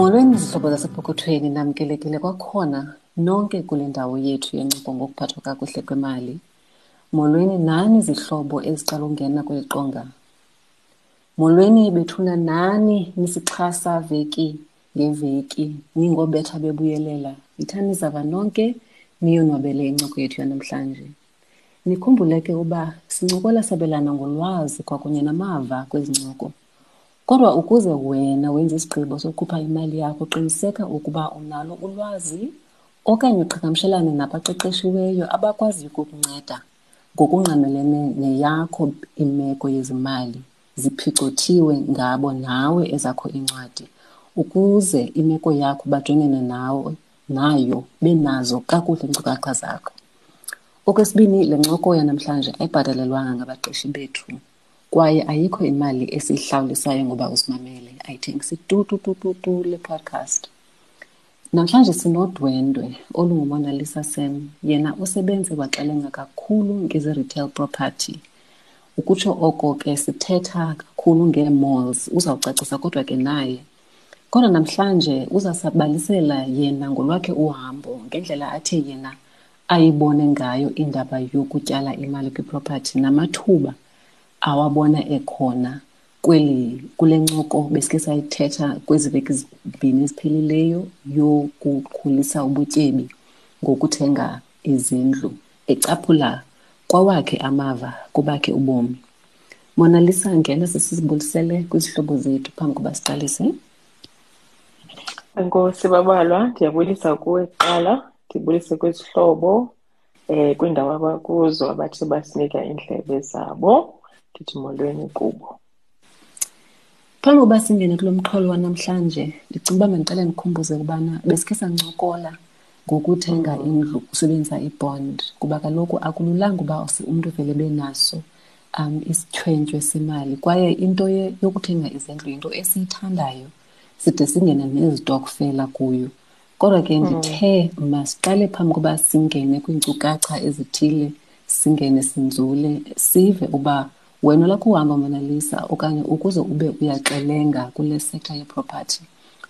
Molweni zihlobo zasepokothweni namkelekile kwakhona nonke kule ndawo yethu yencoko ngokuphathwa kakuhle kwemali. Molweni nani zihlobo eziqala ungena kweli qonga. Molweni bethuna nani nisixhasa veki ngeveki ningobetha bebuyelela. Yithani zava nonke niyonwabele incoko yethu yanamhlanje. nikhumbuleke uba sincokola sabelana ngolwazi kwakunye namava kwezi ncoko. Kodwa ukuze wena wenze isigqibo sokhupha imali yakho qiniseka ukuba unalo ulwazi okanye uqhagamshelane nabaqeqeshiweyo abakwaziyo ukukunceda ngokungqamelene neyakho imeko yezimali ziphicothiwe ngabo nawe ezakho iincwadi ukuze imeko yakho bajongene nawe nayo benazo kakuhle iinkcukacha zakho. Okwesibini, le ncoko yanamhlanje ayibhatalelwanga ngabaqeshi bethu kwaye ayikho imali esiyihlawulisayo ngoba usimamele ayithengisi tu tu tu tu tu le podcast. Namhlanje sinodwendwe olunguMonalisa sam yena usebenze waxelenga kakhulu ngeze-retail property. Ukutsho oko ke sithetha kakhulu ngee-malls uzawucacisa kodwa ke naye. Kodwa namhlanje uzasabalisela yena ngolwakhe uhambo ngendlela athe yena ayibone ngayo indaba yokutyala imali kwiproperty namathuba awabona ekhona kweli kule ncoko besike sayithetha kwezi veki zimbini ziphelileyo yokukhulisa ubutyebi ngokuthenga izindlu ecaphula kwawakhe amava kubakhe ubomi. Monalisa ngena sisizibulisele kwizihlobo zethu phambi koba siqalise. Enkosi babalwa, ndiyabulisa kuwe kuqala, ndibulise kwizihlobo eh kwiindawo abakuzo abathe basinika iindlebe zabo. Ndithi molweni kubo. Phambi koba singene kulo mxholo wanamhlanje ndicinga uba mandicele ndikhumbuze ukubana besikhe sancokola ngokuthenga indlu usebenzisa ibond kuba kaloku akululanga uba umntu vele benaso um isithwentywe semali kwaye into yokuthenga izindlu yinto esiyithandayo side singene nezitokfela kuyo. Kodwa ke ndithe masiqale phambi koba singene kwiinkcukacha ezithile singene sinzule sive uba wena olwakho uhamba manalisa okanye ukuze ube uyaxelenga kule sector yeproperty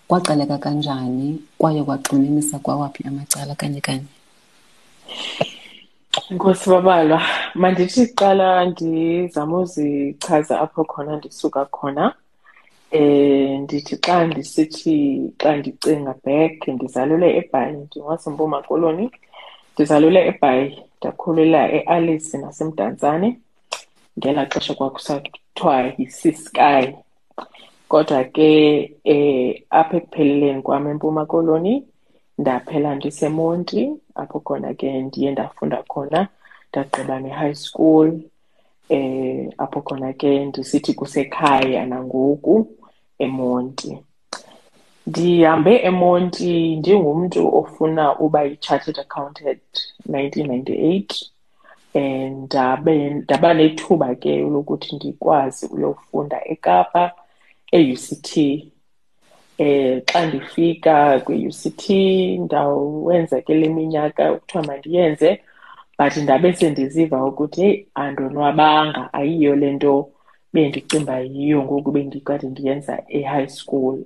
kwaxeleka kanjani kwaye kwagxininisa kwawaphi amacala kanye kanye. Nkosi babalwa, mandithi kuqala ndizama uzichaza apho khona ndisuka khona. Eh ndithi xa ndisithi xa ndicinga back ndizalelwe eBhayi ndingwaseMpuma Koloni. Ndizalelwe eBhayi ndakhulela eAlice naseMdantsane. Ngelaa xesha kwakusathiwa yi-Ciskei kodwa ke eh apha ekupheleleni kwam eMpuma Koloni ndaphela ndiseMonti apho khona ke ndiye ndafunda khona ndagqiba ne-high school eh apho khona ke ndisithi kusekhaya nangoku eMonti. Ndihambe eMonti ndingumntu ofuna uba yi-chartered accounted 1998 ninety ndabe ndaba nethuba ke lokuthi ndikwazi uyofunda eKapa e-UCT eh xa ndifika kwi-UCT ndawenza ke le minyaka kuthiwa mandiyenze but ndabe sendiziva ukuthi heyi andonwabanga ayiyo le nto bendicinga yiyo ngoku bendikade ndiyenza e-high school.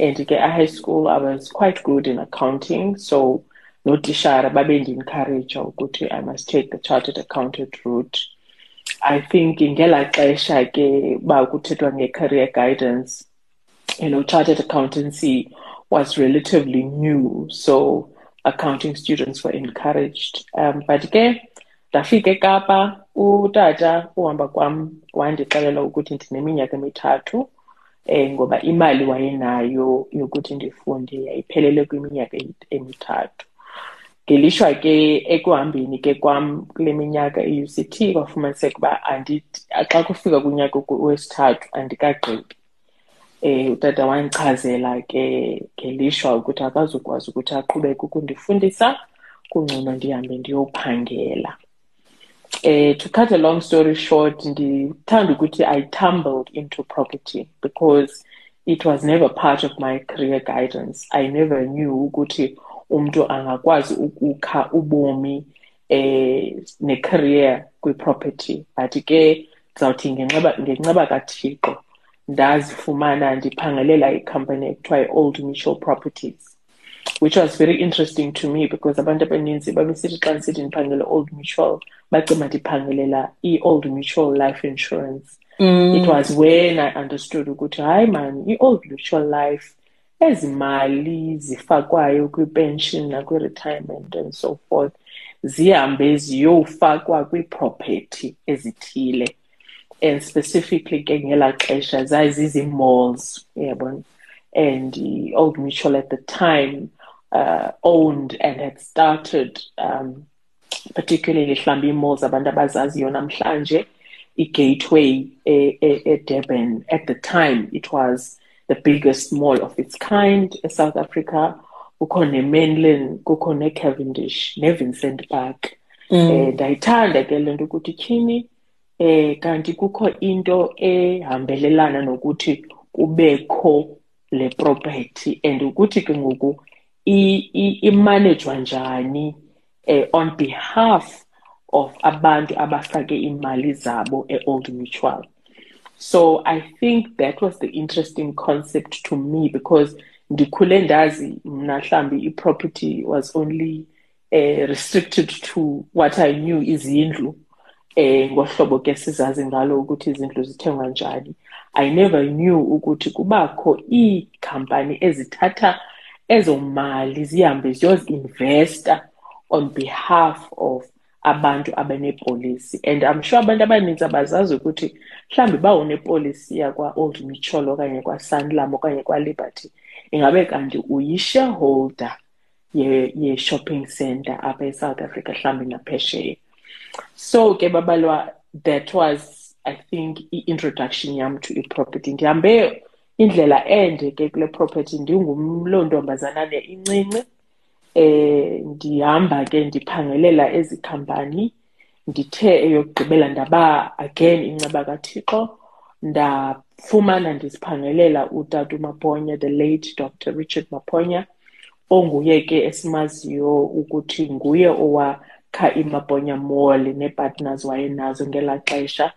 And ke e-high school I was quite good in accounting so notishara babendi-encouraja ukuthi I must take the chartered accountant route. I think ngelaa xesha ke uba kuthethwa nge-career guidance, you know, chartered accountancy was relatively new, so accounting students were encouraged. Um, but ke ndafika eKapa utata uhamba kwam wandixelela ukuthi ndineminyaka emithathu um ngoba imali wayenayo yokuthi ndifunde yayiphelele kwiminyaka emithathu. Ngelishwa ke ekuhambeni ke kwam kule minyaka e-UCT kwafumaniseka uba xa kufika kunyaka wesithathu andikagqibi. Um utata wandichazela ke ngelishwa ukuthi akazukwazi ukuthi aqhubeke ukundifundisa kungcono ndihambe ndiyophangela. Um to cut a long story short ndithanda ukuthi i tumbled into property because it was never part of my career guidance. I never knew ukuthi umuntu angakwazi ukukha ubomi eh ne-career kwi-property but ke ndizawuthi ngenxeba kathixo ndazifumana ndiphangelela icompany ekuthiwa i-old mutual properties which was very interesting to me because abantu abaninzi babesithi xa ndisithi ndiphangele old mutual bacima ndiphangelela i-old mutual life insurance mm. it was when i understood ukuthi hayi man i-old mutual life ezi mali zifakwayo kwi-pension nakwi-retirement and so forth zihambe ziyofakwa kwi-property ezithile. And specifically ke ngelaa xesha zazizi-malls uyabona and old mutual at the time uh, owned and had started um, particularly mhlawumbi malls abantu abazaziyo namhlanje i-gateway eDurban. At the time it was the biggest mall of its kind eSouth Africa. Kukho ne-mainland kukho ne-cavendish ne-vincent park. Mm. eh, ndayithanda ke le nto ukuthi tyhini eh kanti kukho into ehambelelana nokuthi kubekho le property and ukuthi ke ngoku imanejwa njani eh, on behalf of abantu abafake imali zabo e-old mutual. So i think that was the interesting concept to me because ndikhule ndazi mna i-property was only uh, restricted to what i knew izindlu eh ngohlobo ke sizazi ngalo ukuthi izindlu zithengwa njani. I never knew ukuthi kubakho iikhampani ezithatha ezo mali zihambe ziyozi-investa on behalf of abantu abanepolisi and i'm sure abantu abaninzi abazazi ukuthi mhlawumbi bawo nepolisi yakwa-old mutual okanye kwasanlam okanye kwaliberty ingabe kanti uyi-shareholder ye-shopping ye center apha esouth africa mhlawumbi naphesheya. So ke babalwa that was i think i-introduction yam to i-property. Ndihambe indlela ende ke kule property ndingumloo ntombazanane incinci eh ndihamba ke ndiphangelela ezi khampani ndithe eyokugqibela ndaba again inceba kathixo ndafumana ndiziphangelela utata maponya the late dr richard maponya onguye ke esimaziyo ukuthi nguye owakha imaponya mall neepartners wayenazo ngelaa xesha.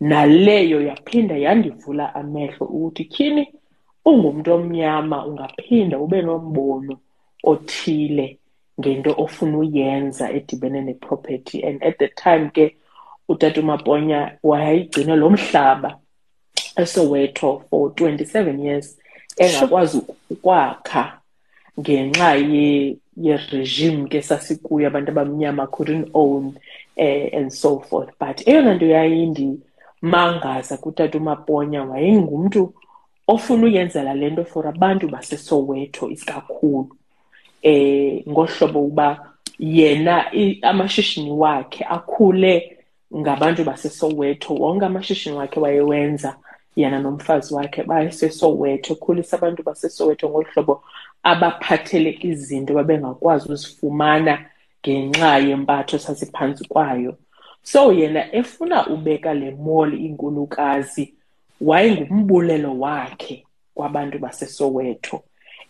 Naleyo yaphinda yandivula amehlo ukuthi tyhini ungumntu omnyama ungaphinda ube nombono othile ngento ofuna uyenza edibene neproperty. And at the time ke utata umaponya wayayigcine lo mhlaba esoweto for 27 years engakwazi ukwakha ngenxa ye-regime ke sasikuyo abantu abamnyama couldn't own uh, and so forth. But eyona nto yayindi mangaza kutata umaponya wayengumntu ofuna uyenzela le nto for abantu basesoweto isikakhulu. Eh ngohlobo uba yena amashishini wakhe akhule ngabantu basesoweto. Wonke amashishini wakhe wayewenza yena nomfazi wakhe basesoweto ekhulisa abantu basesoweto ngohlobo abaphathele izinto babengakwazi uzifumana ngenxa yempatho sasiphantsi kwayo. So yena efuna ubeka le mall inkulukazi wayengumbulelo wakhe kwabantu basesoweto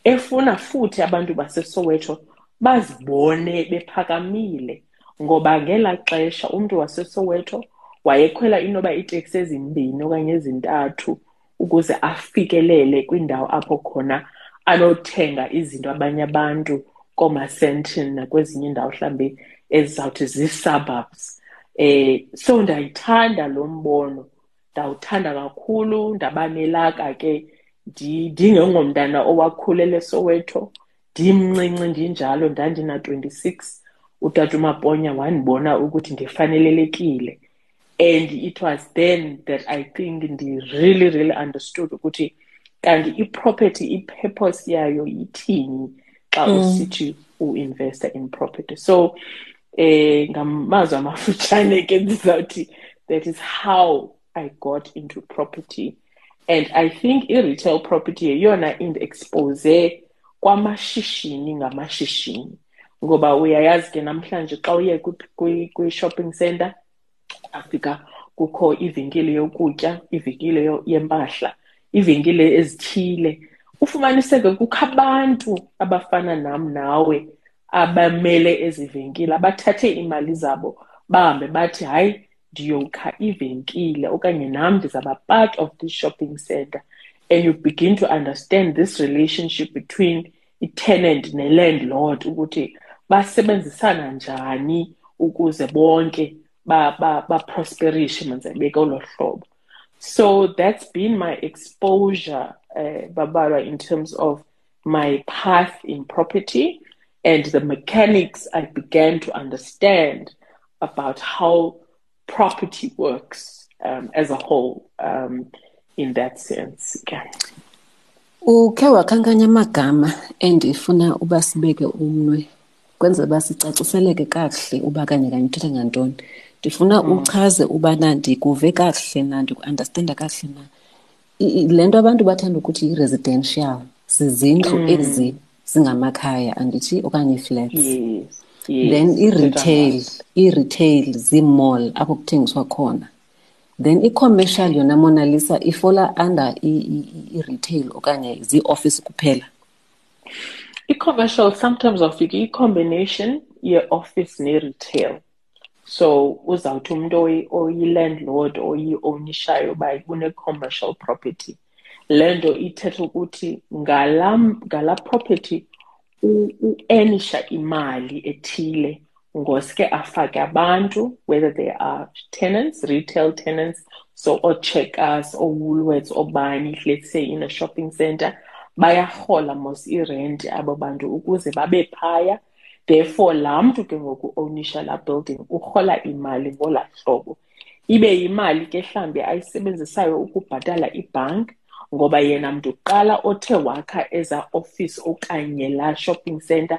efuna futhi abantu basesoweto bazibone bephakamile ngoba ngelaa xesha umntu wasesoweto wayekhwela inoba iiteksi ezimbini okanye ezintathu ukuze afikelele kwindawo apho khona anothenga izinto abanye abantu koomasentin nakwezinye iindawo mhlawumbi ezizawuthi zii-suburbs. Eh so ndayithanda lo mbono ndawuthanda kakhulu ndabanelaka ke ndingengomntana owakhulela eSoweto ndimncinci ndinjalo ndandina-twenty-six utata umaponya wandibona ukuthi ndifanelelekile. And it was then that i think ndi-really really understood ukuthi kanti iproperty ipurpose yayo ithini xa mm. usithi uinvesta in property. So eh ngamazwi amafutshane ke ndizawuthi that is how i got into property and i think i-retail property yeyona indiexpose kwamashishini ngamashishini. Ngoba uyayazi ke namhlanje xa uye kwi-shopping center afika kukho ivenkile yokutya ivenkile yempahla ivenkile ezithile. Ufumaniseke kukho abantu abafana nam nawe abamele ezi venkile abathathe iimali zabo bahambe bathi hayi ndiyokha ivenkile okanye nam ndizaba part of this shopping center and you begin to understand this relationship between i-tenant ne-landlord ukuthi basebenzisana njani ukuze bonke baprosperishe ba, ba manze bekolo hlobo. So that's been my exposure uh, babara in terms of my path in property and the mechanics i began to understand about how property works um, as a whole um, in that sense yeah. ukhe wakhankanya amagama endifuna uba sibeke umnwe kwenzela uba sicaciseleke kakuhle uba kanye kanye uthetha ngantoni ndifuna mm. uchaze ubana ndikuve kakuhle na ndiku-andastenda kakuhle na le nto abantu bathanda ukuthi yi-residential zizindlu mm. ezi zingamakhaya andithi okanye ii-flats yes. Yes. then i-retail i-retail zii-mall apho kuthengiswa khona. Then i-commercial yona mona lisa ifola under i-retail okanye zii-office kuphela? I-commercial sometimes awufike i-combination ye-office ne-retail. So uzawuthi umntu oyi-landlord oyi-ownishayo uba une-commercial property. Le nto ithetha ukuthi ngala ngala property u-earnisha imali ethile ngoske afake abantu whether they are tenants retail tenants so oocheckers oowoolwords obani let's say in a shopping center bayarhola mos irenti abo bantu ukuze babe phaya. Therefore laa mntu ke ngoku ownisha laa building urhola imali ngolaa hlobo. Ibe yimali ke mhlawumbi ayisebenzisayo ukubhatala ibhanki ngoba yena mntu kuqala othe wakha eza office okanye laa shopping center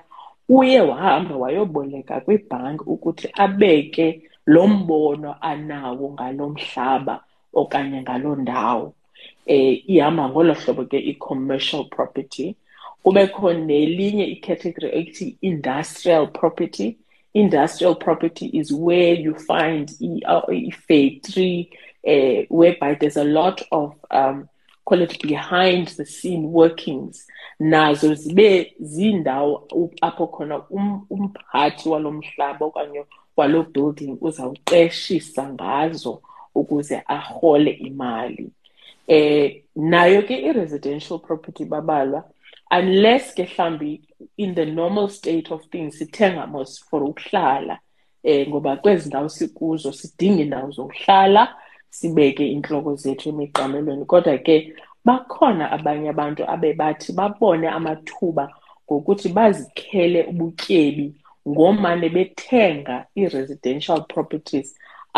uye wahamba wayoboleka kwibhanki ukuthi abeke lo mbono anawo ngalo mhlaba okanye ngaloo ndawo. Eh ihamba ngolo hlobo ke i-commercial property. Kubekho nelinye icategory ethi industrial property. Industrial property is where you find i-factory uh, whereby there's a lot of um, call it behind the scene workings nazo zibe zindawo apho khona um, umphathi walo mhlaba okanye walo building uzawuqeshisa ngazo ukuze arhole imali. Eh nayo ke i-residential property babalwa unless ke mhlambi in the normal state of things sithenga mos for ukuhlala eh ngoba kwezi ndawo sikuzo sidinga indawo zokuhlala sibeke inhloko zethu emiqamelweni kodwa ke bakhona abanye abantu abebathi babone amathuba ngokuthi bazikhele ubutyebi ngomane bethenga ii-residential properties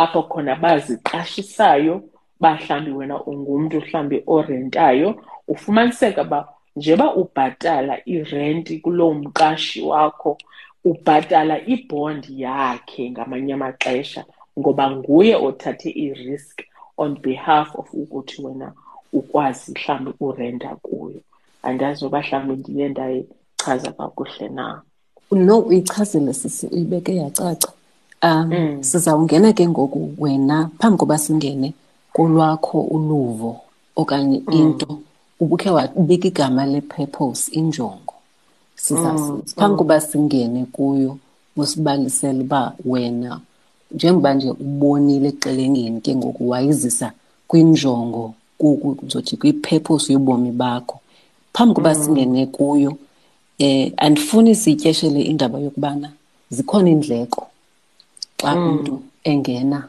apho khona baziqashisayo bahlambi wena ungumntu mhlambi orentayo. Ufumaniseka uba njeba ubhatala irenti kuloo mqashi wakho ubhatala ibhondi yakhe ngamanye amaxesha ngoba nguye othathe i-risk on behalf of ukuthi wena ukwazi mhlawumbe urenta kuyo andazi uba mhlawumbe ndiye ndayichaza kakuhle na no uyichazile sisi uyibeke yacaca um mm. sizawungena ke ngoku wena phambi koba singene kolwakho uluvo okanye mm. into ubukhe wabeka igama le-purpose injongo mm. phambi mm. koba singene kuyo usibalisele uba wena njengoba nje ubonile eqelengeni ke ngoku wayizisa kwinjongo kuzothi kwi-purpose yobomi bakho phambi koba mm. singene kuyo eh andifuni sityeshele indaba yokubana zikhona indleko xa mm. umuntu engena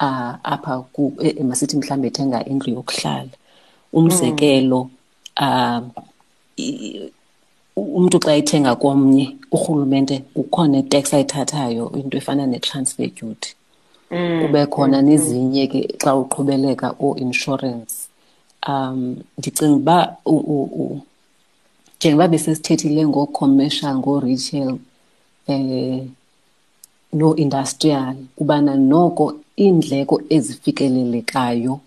uh, apha ku eh, masithi mhlawumbe ethenga indlu yokuhlala umzekelo um umntu xa ethenga komnye urhulumente kukhona itax ayithathayo into efana ne-transfer duty mm. kube khona nezinye ke xa uqhubeleka oo-insurance um ndicinga uba njengoba besesithethile ngoo-commercial ngoo-retail eh no-industrial kubana noko iindleko ezifikelelekayo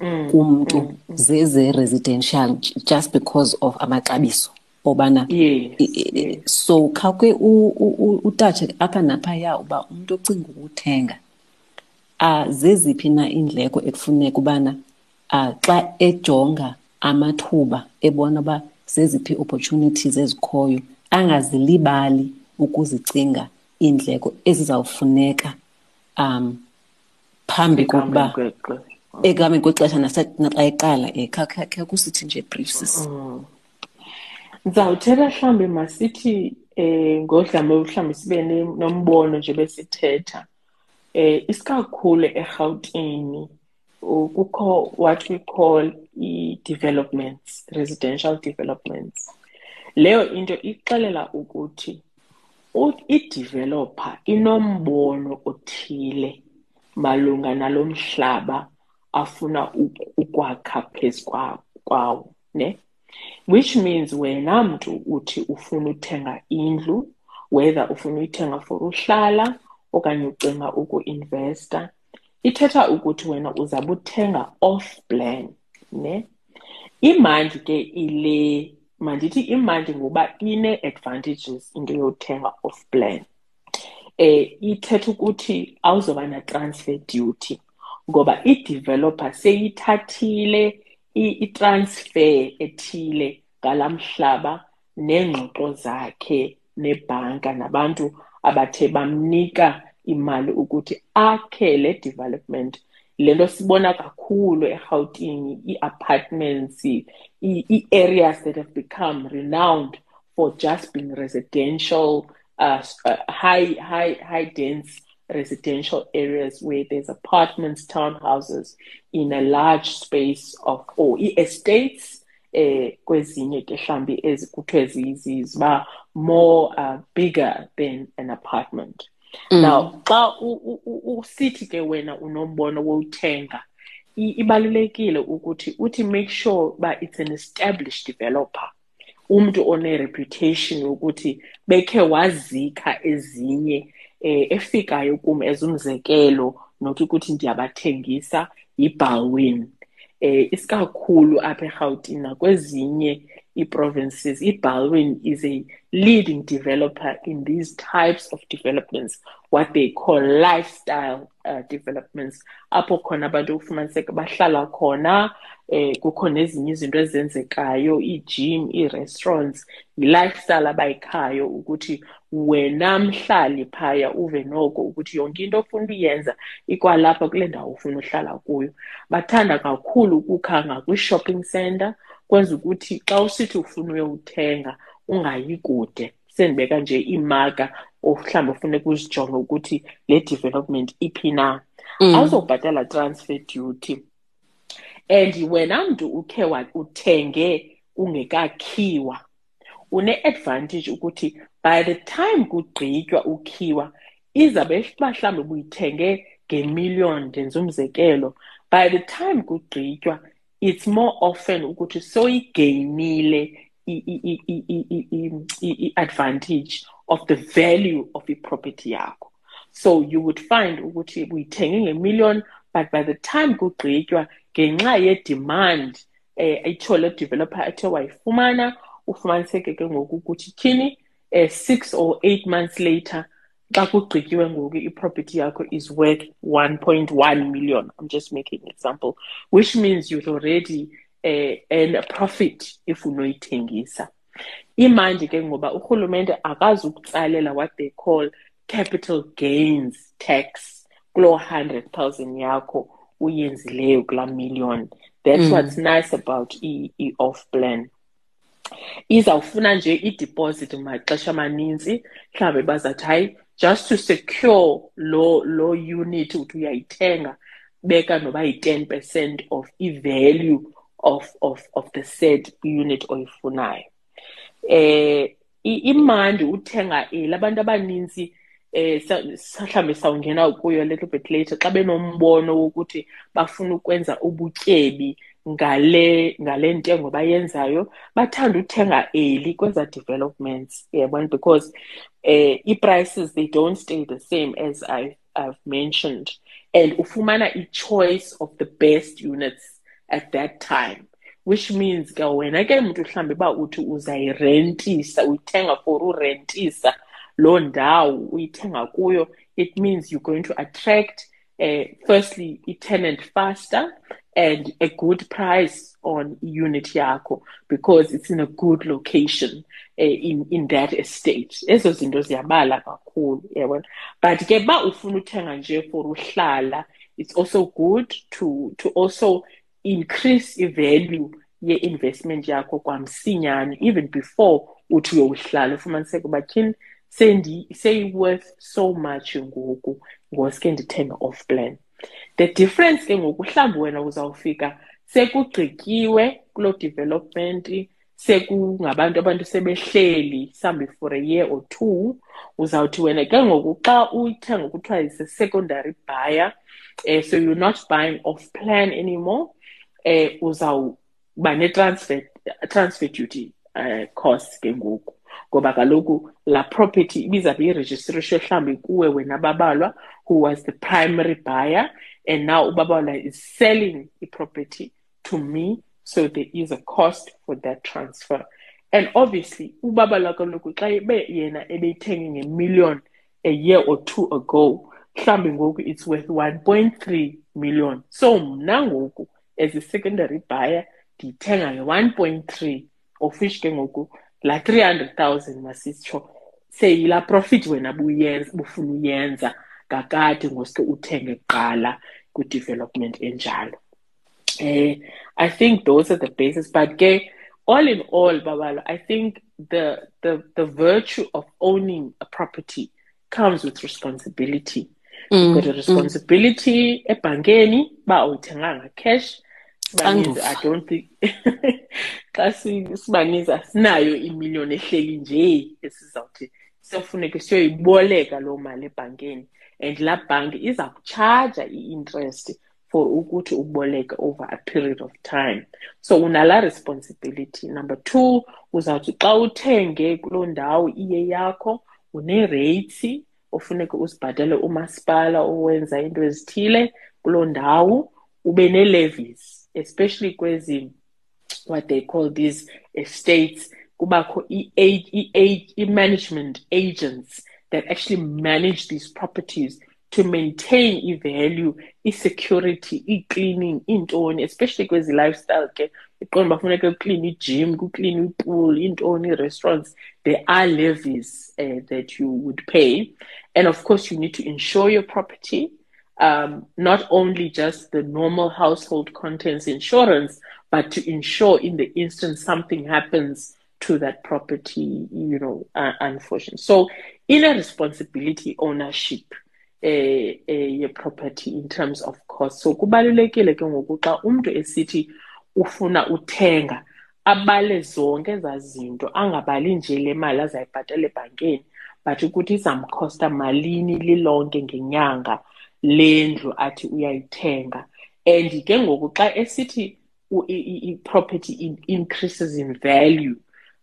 mm, kumntu mm, mm. zeze-residential just because of amaxabiso obana yes, yes. so khawuke utatshe apha naphaya uba umntu ocinga ukuthenga zeziphi na iindleko ekufuneka ubana xa ejonga amathuba ebona uba zeziphi opportunities ezikhoyo angazilibali ukuzicinga iindleko ezizawufuneka um phambi kokuba Ekuhambeni kwexesha naxa eqala um kha- kha kusithi nje brief sis Ndizawuthetha mhlawumbi masithi eh ngodlame mhlawumbi sibe ne- nombono nje besithetha eh isikakhulu eRhawutini u- kukho what we call i-developments residential developments. Leyo into ixelela ukuthi u- i-developer inombono othile malunga nalo mhlaba afuna uk- ukwakha phezu kwa- kwawo ne? Which means wena mntu uthi ufuna uthenga indlu whether ufuna uyithenga for uhlala okanye ucinga ukuinvesta. Ithetha ukuthi wena uzawube uthenga off plan ne? Imandi ke ile mandithi imandi ngoba ine-advantages into yothenga off plan. Eh ithetha ukuthi awuzoba na-transfer duty ngoba i-developer seyithathile i-transfer ethile ngala mhlaba neengxoxo zakhe nebhanka nabantu abathe bamnika imali ukuthi akhe le development. Le nto sibona kakhulu eRhawutini ii-apartments i- ii-areas that have become renowned for just being residential uh, s- uh, high high high dense residential areas where there's apartments townhouses in a large space of or estates eh kwezinye ke mhlambi ezikuthiwe zi- zi- ziba more uh, bigger than an apartment. Now xa u- u- u- usithi ke wena unombono wothenga i- ibalulekile ukuthi uthi make sure uba it's an established developer umntu one-reputation yokuthi bekhe wazikha ezinye eh efikayo kum ezumzekelo nothi ukuthi ndiyabathengisa yiBalwin eh isikakhulu apha eRhawutini nakwezinye ii-provinces iBalwin is a leading developer in these types of developments what they call lifestyle uh, developments. Apho khona abantu ufumaniseka bahlala khona eh kukho nezinye izinto ezenzekayo ii-gym ii-restaurants yi-lifestyle abayikhayo ukuthi wena mhlali phaya uve noko ukuthi yonke into ofuna uyenza ikwalapha kule ndawo ufuna uhlala kuyo. Bathanda kakhulu ukukhanga kwi-shopping center kwenza ukuthi xa usithi ufuna uyowuthenga ungayi kude. Sendibeka nje iimaka or mhlawumbi ufuneka uzijonge ukuthi le development iphi na. Awuzobhatala transfer duty and wena mntu ukhe wa- uthenge ungekakhiwa une-advantage ukuthi by the time kugqitywa ukhiwa izawube uba mhlawumbi ubuyithenge ngemillion ndenza umzekelo. By the time kugqitywa it's more often ukuthi soyigeyinile i-advantage of the value of iproperty yakho. So you would find ukuthi uyithenge ngemillion but by the time kugqitywa ngenxa ye-demand eh, um itsho le developer athe wayifumana ufumaniseke ke ngoku ukuthi thini eh six or eight months later xa kugqityiwe ngoku iproperty yakho is worth 1.1 million. I'm just making an example which means you've already eh earn a profit if unoyithengisa. Imandi ke ngoba urhulumente akazi ukutsalela what they call capital gains tax. Kuloo 100,000 yakho uyenzileyo kulaa million. That's Mm. what's nice about i-off plan izawufuna nje i-deposit maxesha amaninzi mhlawumbi bazathi hayi just to secure lo lo unit uthi uyayithenga beka noba yi-ten percent of i-value of, of, of the said unit oyifunayo. Eh i- imandi uthenga eli abantu abaninzi eh sa- mhlawumbi sawungena kuyo a little bit later xa benombono wokuthi bafuna ukwenza ubutyebi ngale ngale ntengo bayenzayo bathanda uthenga early kweza developments yabona because eh i-prices they don't stay the same as I, I've mentioned. And ufumana i-choice of the best units at that time which means ke wena ke mntu mhlawumbi uba uthi uzayirentisa uyithenga for urentisa loo ndawo uyithenga kuyo it means you're going to attract uh, firstly i-tenant faster and a good price on unit yakho because it's in a good location uh, in in that estate. Ezo zinto ziyabala kakhulu yabona? But ke ba ufuna uthenga nje for uhlala it's also good to to also increase i-value ye-investment yakho kwamsinyane even before uthi uyohlala. Ufumaniseke uba tyhini seyi-worth so much ngoku ngosuke ndithenga off plan. The difference ke ngoku mhlawumbi wena uzawufika sekugqityiwe kuloo development sekungabantu abantu sebehleli mhlawumbi for a year or two. Uzawuthi wena ke ngoku xa uyithenga kuthiwa is a secondary buyer uh, so you're not buying off plan anymore uh, uzawuba ne-transfer transfer duty uh, cost ke ngoku ngoba kaloku laa property ibizabe irejistrishwe mhlawumbi kuwe wena babalwa who was the primary buyer and now ubabalwa is selling i-property to me so there is a cost for that transfer. And obviously ubabalwa kaloku xa ibe yena ebeyithenge ngemillion a year or two ago mhlawumbi ngoku it's worth 1.3 million. So mna ngoku as a secondary buyer ndiyithenga nge-1.3 of which ke ngoku laa 300,000 masitsho seyilaa profit wena buyenza bufuna uyenza kakade ngosuke uthenge kuqala kwi-development enjalo eh i think those are the basis but ke all in all babalo i think the the the virtue of owning a property comes with responsibility mm, got a responsibility mm. ebhankeni ba uyithenganga cash sibaninzi i don't think xa sibaninzi asinayo imiliyoni ehleli nje esizawuthi siyofuneka siyoyiboleka loo mali ebhankeni and laa bhanki iza kutshaja i-interest for ukuthi uboleke over a period of time. So unalaa responsibility. Number two uzawuthi xa uthenge kuloo ndawo iye yakho une-rates ofuneka uzibhatale umasipala owenza into ezithile kuloo ndawo ube nee-levies especially kwezi what they call these estates kubakho i-management agents that actually manage these properties to maintain i-value i-security i-cleaning iintoni especially kwezi lifestyle ke. Iqonda bafuneka ukline i-gym kukline ipool iintoni ii-restaurants there are levies uh, that you would pay. And of course you need to insure your property um, not only just the normal household contents insurance but to ensure in the instance something happens to that property you know uh, unfortunately. So in a responsibility ownership eh, eh ye-property in terms of cost. So kubalulekile ke ngoku xa umntu esithi ufuna uthenga abale zonke ezaa zinto angabali nje le mali azayibhatala ebhankeni but ukuthi izamkhosta malini lilonke ngenyanga lendlu athi uyayithenga. And ke ngoku xa esithi i-property increases in value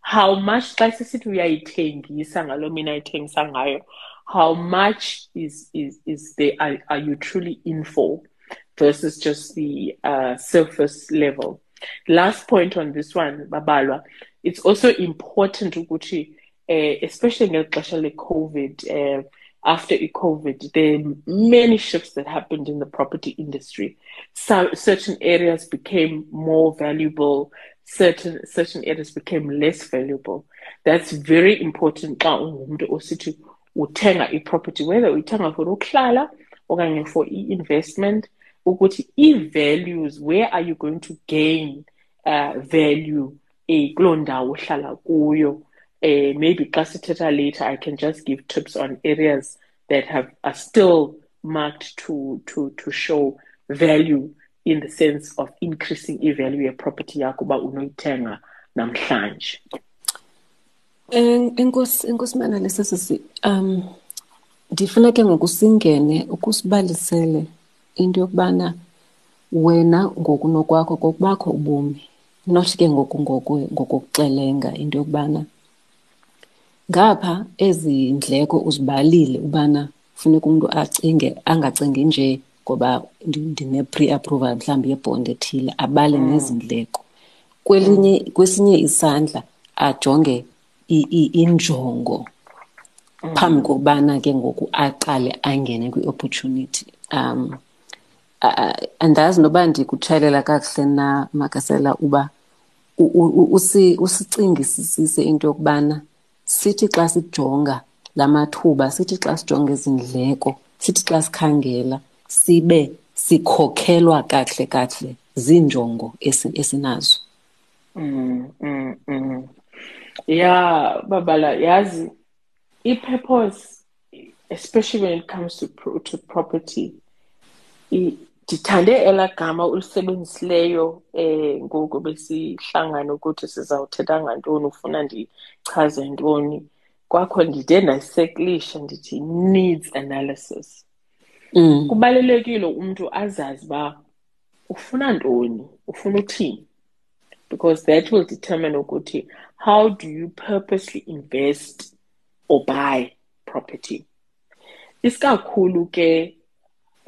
how much xa sisithi uyayithengisa ngaloo mina ayithengisa ngayo how much is is is there are, are you truly in for versus just the uh, surface level? Last point on this one babalwa it's also important ukuthi uh, especially ngexesha le-covid uh, after COVID, there are many shifts that happened in the property industry. So certain areas became more valuable, certain certain areas became less valuable. That's very important xa ungumntu osithi uthenga iproperty whether uyithenga for ukuhlala okanye for i-investment ukuthi i-values where are you going to gain uh, value eh, kuloo ndawo uhlala kuyo uh, maybe xa sithetha later i can just give tips on areas that have are still marked to to to show value in the sense of increasing i-value yeproperty yakho uba unoyithenga namhlanje. Enkosi enkosimana lesesisi um ndifuna ke ngoku singene ukusibalisele into yokubana wena ngokunokwakho kokubakho ubomi not ke ngoku ngokuxelenga into yokubana ngapha ezi ndleko uzibalile ubana funeka umuntu acinge angacingi nje ngoba ndine-pre-approval mhlawumbi yebhondi ethile abale mm. nezindleko kwelinye kwesinye isandla ajonge injongo mm. phambi kokubana ke ngoku aqale angene kwi-opportunity um andazi noba ndikutshayelela kakuhle na makasela uba usicingisisise into yokubana sithi xa sijonga la mathuba sithi xa sijonga ezi ndleko sithi xa sikhangela sibe sikhokhelwa kakuhle kakuhle ziinjongo esi- esinazo Mm, mm, mm. Yeah, Babala, yazi, i-purpose, especially when it comes to to property, i- ndithande elaa gama ulisebenzisileyo eh ngoku besihlangana ukuthi sizawuthetha ngantoni ufuna ndichaze ntoni. Kwakho ndide ndayiseklisha ndithi needs analysis. Mm. kubalulekile umntu azazi uba ufuna ntoni ufuna uthini because that will determine ukuthi how do you purposely invest or buy property. Isikakhulu ke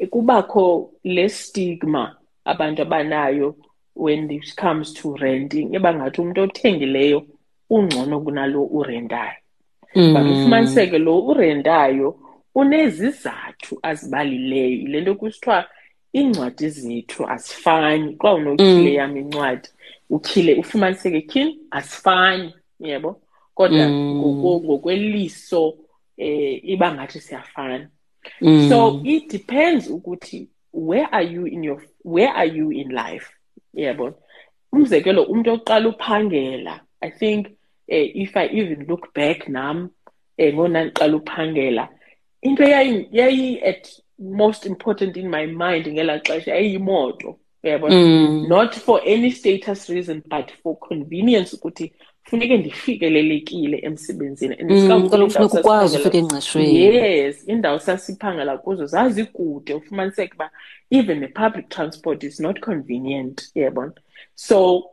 kubakho le stigma abantu abanayo when it comes to renting ebangathi umuntu othengileyo ungcono kunalo urentayo but ufumaniseke lo urentayo unezizathu azibalileyo. Le nto kusithiwa iincwadi zethu azifani. Xa unotyhile yam incwadi ukhile ufumaniseke tyhini asifani yebo? Kodwa ngoko- ngokweliso eh iba ngathi siyafana. So it depends ukuthi where are you in your where are you in life? Yebo. Umzekelo umuntu oqala uphangela i think eh, if i even look back nam eh ngona ndiqala uphangela into yayi at most important in my mind ngelaa xesha yayiyimoto yabo not for any status reason but for convenience ukuthi funeke ndifikelelekile emsebenzini and isikakhulu funeka ukwazi sasiphangela- ufika engqeshweni. Yes indawo sasiphangela kuzo zazikude. Ufumaniseke uba even the public transport is not convenient yabona so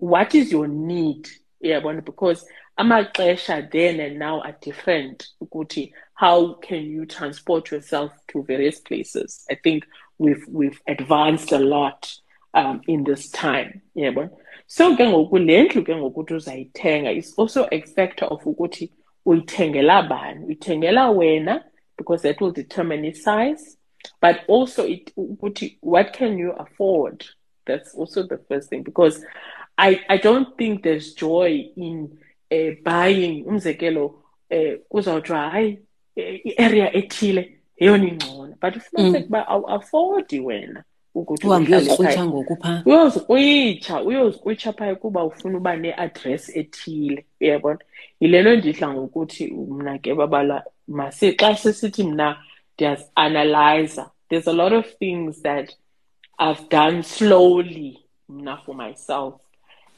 what is your need yabona because amaxesha then and now are different ukuthi how can you transport yourself to various places? I think we've we've advanced a lot um, in this time yabona so ke ngoku le ndlu ke ngokuthi uzayithenga is also a factor of ukuthi uyithengela bani. Uyithengela wena because that will determine its size but also it ukuthi what can you afford? That's also the first thing because i i don't think there's joy in uh, buying. Umzekelo uh, kuzawuthiwa hayi eh, i-area ethile yeyona ingcono. But ufumaniseke uba awuafodi wena ukuthi phaya. ngoku phaa uyozikrwitsha uyozikrwitsha phaya kuba ufuna uba ne-address ethile uyabona? Yile nto ndidla ngokuthi mna ke babala masi xa sesithi mna ndiyazi-analyzer there's a lot of things that i've done slowly mna for myself.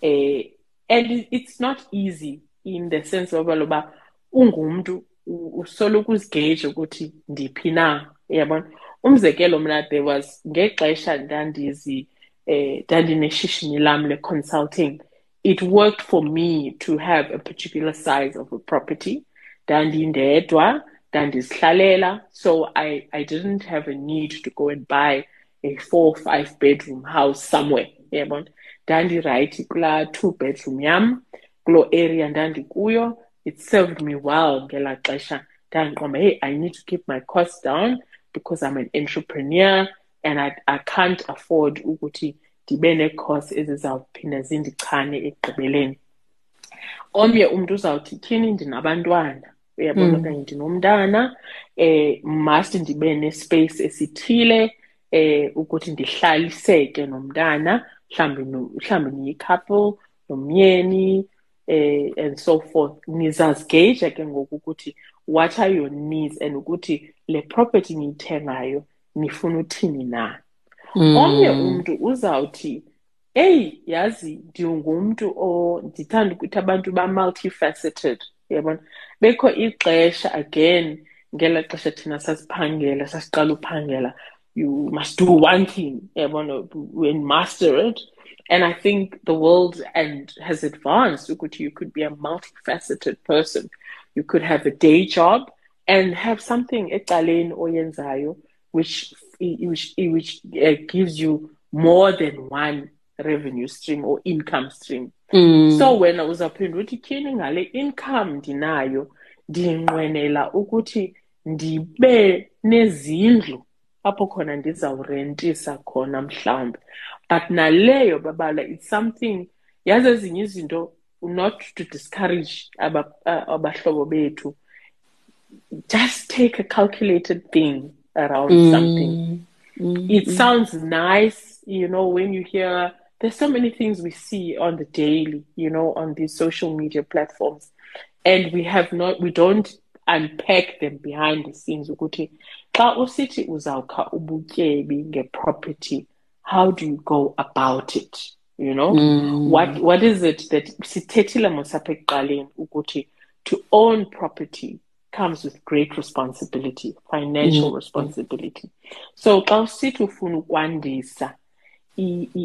Eh and it- it's not easy in the sense of uba ungumntu u- usoloko uzigeyije ukuthi ndiphi na uyabona umzekelo mna there was ngexesha ndandizi eh ndandineshishini lam le-consulting it worked for me to have a particular size of a property. Ndandindedwa ndandizihlalela so I, i didn't have a need to go and buy a four five bedroom house somewhere yabona ndandirayithi kulaa two bedroom yam kuloo area ndandikuyo. It served me well ngelaa xesha. Ndandiqonda hey i need to keep my costs down because i'm an entrepreneur and i, I can't afford ukuthi ndibe nee-costs ezizawuphinda zindichane ekugqibeleni. Omnye umntu uzawuthi tyhini ndinabantwana. Uyabona okanye ndinomntana. Eh must ndibe nespace esithile eh ukuthi ndihlaliseke nomntana mhlawumbi mhlawumbi niyi-couple nomyeni eh and so forth. Nizazigeja ke ngoku ukuthi what are your needs? And ukuthi le property niyithengayo nifuna uthini na? Omnye mm. umntu uzawuthi eyi yazi ndingumntu ndithanda ukuthi abantu ba-multifaceted yabona? Bekho ixesha again ngela xesha thina sasiphangela sasiqala uphangela you must do one thing yabona? And master it. And i think the world and has advanced ukuthi you could be a multifaceted person you could have a day job and have something ecaleni oyenzayo which which which uh, gives you more than one revenue stream or income stream. So wena uzawuphinda uthi tyhini ngale income ndinayo ndinqwenela ukuthi ndibe nezindlu apho khona ndizawurentisa khona mhlawumbi but naleyo babala it's something yazi ezinye izinto not to discourage abahlobo bethu just take a calculated thing around mm. something mm. it sounds nice you know when you hear there's so many things we see on the daily you know on these social media platforms and we have not we don't unpack them behind the scenes ukuthi xa usithi uzawukha ubutyebi ngeproperty how do you go about it you know mm. what what is it that sithethile mosapha ekuqaleni ukuthi to own property comes with great responsibility financial mm. responsibility so xa usithi ufuna ukwandisa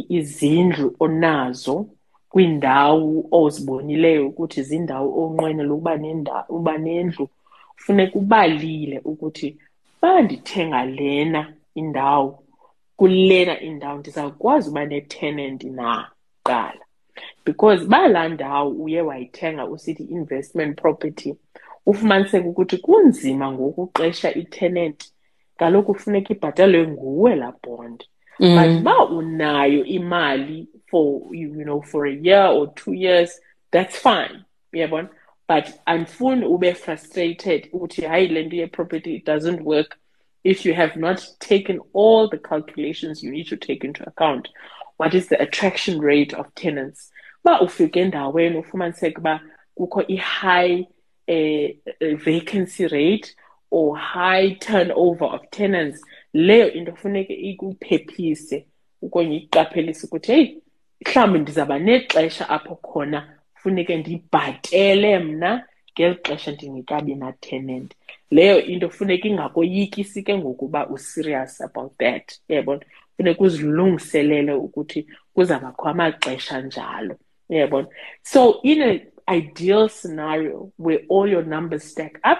izindlu onazo kwiindawo ozibonileyo ukuthi zindawo onqwenela ukuba nendawo uba nendlu funeka ubalile ukuthi bandithenga lena indawo kulena indawo ndizawukwazi uba ne-tenant na kuqala. Because balaa ndawo uye wayithenga usithi investment property ufumaniseke ukuthi kunzima ngokuqesha i-tenant. Kaloku funeka ibhatalwe nguwe laa bond. Mm. but uba unayo imali for you know for a year or two years that's fine. Uyabona? Yeah, but andifuni ube frustrated ukuthi hayi le nto ye-property it doesn't work. If you have not taken all the calculations you need to take into account what is the attraction rate of tenants? Uba ufike endaweni ufumaniseke uba kukho i-high uh, vacancy rate or high turnover of tenants leyo into funeke ikuphephise okanye iqaphelise ukuthi heyi mhlawumbi ndizawuba nexesha apho khona funeke ndibhatele mna ngeli xesha ndingekabi na-tenant leyo into funeka ingakoyikisi ke ngokuba userious about that uyayibona funeka uzilungiselele ukuthi kuzabakho amaxesha njalo uyayibona so in an ideal scenario where all your numbers stack up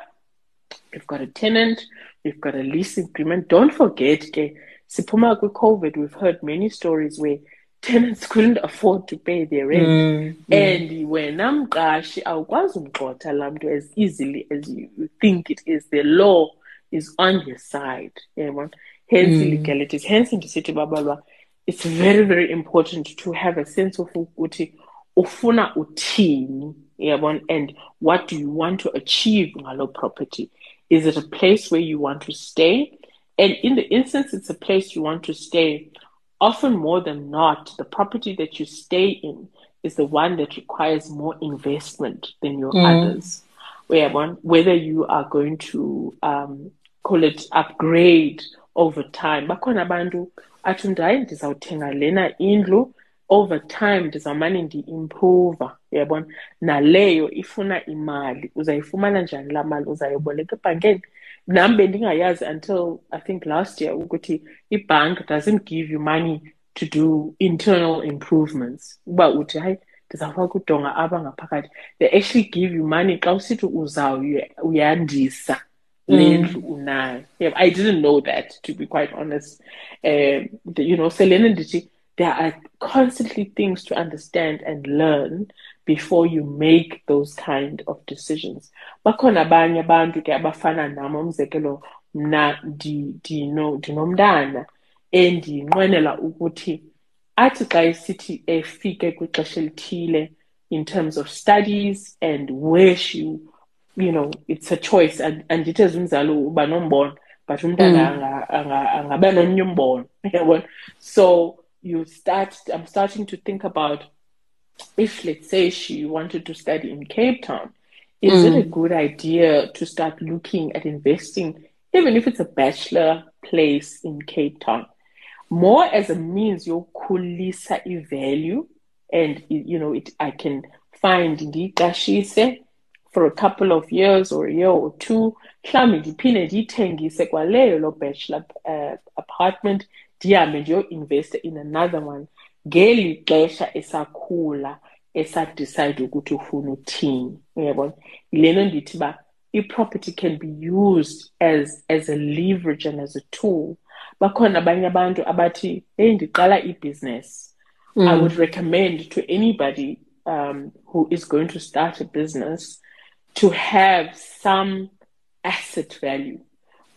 you've got a tenant you've got a lease agreement don't forget ke siphuma kwi-covid we've heard many stories where tenants couldn't afford to pay their rent. Mm, mm. and wena mqashi awukwazi umgxotha laa mntu as easily as you think it is. The law is on your side yabona hence mm. legalities. Hence ndisithi babalwa it's very very important to have a sense of ukuthi ufuna uthini yabona and what do you want to achieve ngalo property? Is it a place where you want to stay? And in the instance it's a place you want to stay often more than not, the property that you stay in is the one that requires more investment than your mm. others. Where one, whether you are going to um, call it upgrade over time. Bakhona abantu athi ndayi ndizawuthenga lena indlu over time ndizawumane ndi-improve uyabona naleyo ifuna imali uzayifumana njani laa mali uzayoboleka ebhankeni nam bendingayazi until i think last year ukuthi ibhank doesn't give you money to do internal improvements. Uba uthi hayi ndizawufaka udonga apha ngaphakathi. They actually give you money xa usithi le mm. ndlu unayo. I didn't know that to be quite honest. Um, you know selena ndithi there are constantly things to understand and learn before you make those kind of decisions bakhona abanye abantu ke abafana nam umzekelo mna ndinomntana endinqwenela ukuthi athi xa esithi efike kwixesha elithile in terms of studies and where she you know it's a choice andithi as umzali uba nombono but umntana mm. angabe nomnye umbono yabona so you start i'm starting to think about if let's say she wanted to study in Cape Town, is mm. it a mm. good idea to start looking at investing, even if it's a bachelor place in Cape Town, more as a means your kulisa value, and you know it I can find ndiyixashise for a couple of years or a year or two mhlawumbi ndiphinde ndiyithengise kwaleyo lo bachelor uh, apartment ndihambe ndiyo-investa in another one. Ngeli xesha esakhula esadecide ukuthi ufuna uthini uyabona yilento ndithi uba i-property can be used as as a leverage and as a tool. Bakhona abanye abantu abathi hey ndiqala ibhizinesi mm. i would recommend to anybody um, who is going to start a business to have some asset value.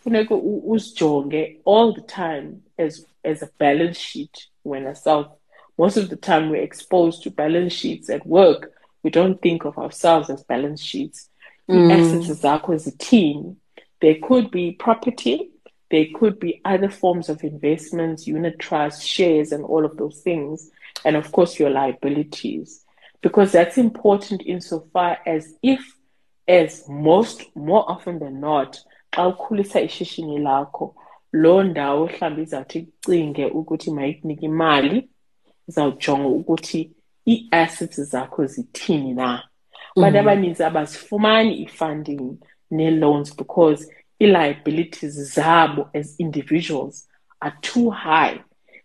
Funeka usijonge all the time as as a balance sheet when self most of the time we're exposed to balance sheets at work. We don't think of ourselves as balance sheets. Mm. assets zakho team, there could be property. There could be other forms of investments unit trusts shares and all of those things. And of course your liabilities. Because that's important insofar as if as most more often than not xa ukhulisa ishishini lakho loo ndawo mhlawumbi izawuthi icinge ukuthi mayikunike imali izawujonga ukuthi ii-assets zakho zithini na. Abantu abaninzi abazifumani i-funding nee-loans because ii-liabilities zabo as individuals are too high.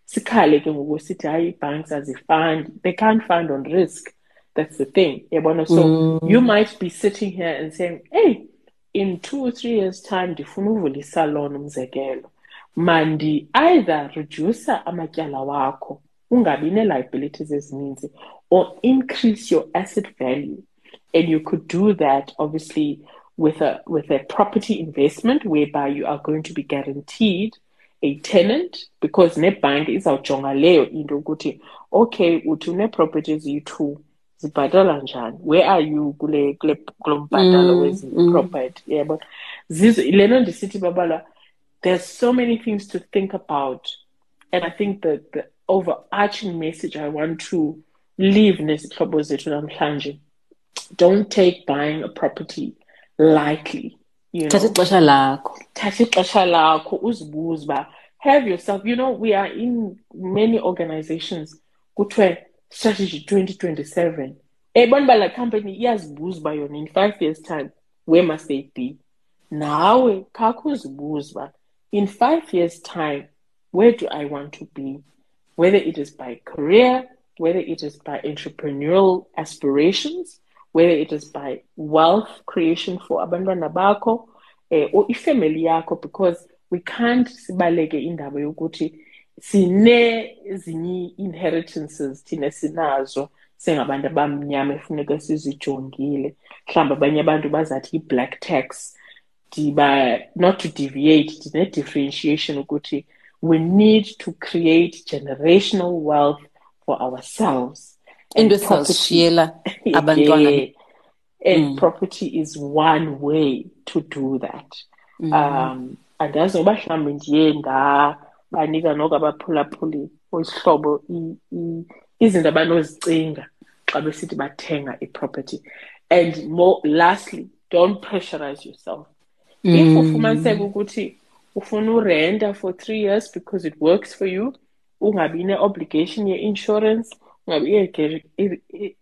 Sikhale ke ngoku sithi hayi ii-banks azifandi they can't fund on risk. That's the thing yabona? So you might be sitting here and saying hey in two or three years time ndifuna uvula isalon umzekelo mandi either reducer amatyala wakho ungabi nee-liabilities ezininzi or increase your asset value. And you could do that obviously with a with a property investment whereby you are going to be guaranteed a tenant because nebhanki izawujonga leyo into ukuthi okay uthi une-properties eziyi-two zibhatala njani? Where are you kule kulo mbhatalo Mm, wezi-property yabo zizo le nto ndisithi babalwa there's so many things to think about. And i think the, the overarching message i want to leave nezihlobo zethu namhlanje don't take buying a property lightly you know. thatha ixesha lakho. Thatha ixesha lakho uzibuze uba have yourself you know we are in many organizations kuthiwe strategy 2027 ebona eh, uba laa company iyazibuza uba yona in five years time where must they be? Nawe khakho uzibuze uba in five years time where do i want to be? Whether it is by career whether it is by entrepreneurial aspirations whether it is by wealth creation for abantwana bakho eh, or ifamily yakho because we can't sibaleke indaba sine ezinye inheritances thina sinazo sengabantu abamnyama efuneka sizijongile. Mhlawumbi abanye abantu bazathi i-black tax ndiba uh, not to deviate ndine-differentiation ukuthi we need to create generational wealth for ourselves. And property- esizawuzishiyela abantwana. And mm. property is one way to do that. Mm. Um, andazi noba mhlawumbi ndiye ndabanika noko abaphulaphuli i- izinto abanozicinga xa besithi bathenga iproperty. And more lastly don't pressurize yourself if ufumaniseka ukuthi ufuna urenta for three years because it works for you ungabi ne-obligation ye-insurance ungabi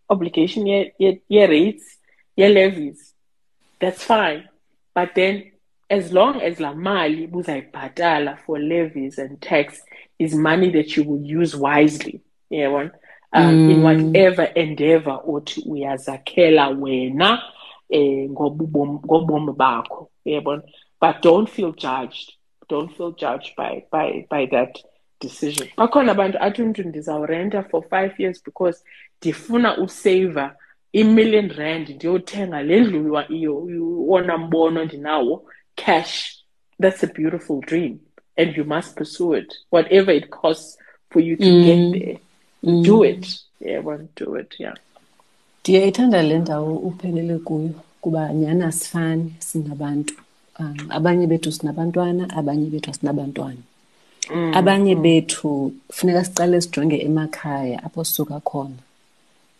obligation ye- ye- ye-rates ye-levies that's fine. But then as long as la mali buzayibhatala for levies and tax is money that you will use wisely yabona um, in whatever endeavor othi uyazakhela wena eh ngobubom- ngobomi bakho yabona but don't feel judged. Don't feel judged by by by that decision. Bakhona abantu athi umntu ndizawurenta for five years because ndifuna useva i-million rand ndiyothenga le ndlu wa- iyo- iyo- wona mbono ndinawo cash. That's a beautiful dream and you must pursue it. Whatever it costs for you to get mm. there mm. do it. Yeah one do it yeah. Ndiyayithanda le ndawo uphelele kuyo kuba nyhani asifani singabantu um, abanye bethu sinabantwana abanye bethu asinabantwana. Abanye mm. bethu funeka siqale sijonge emakhaya apho sisuka khona.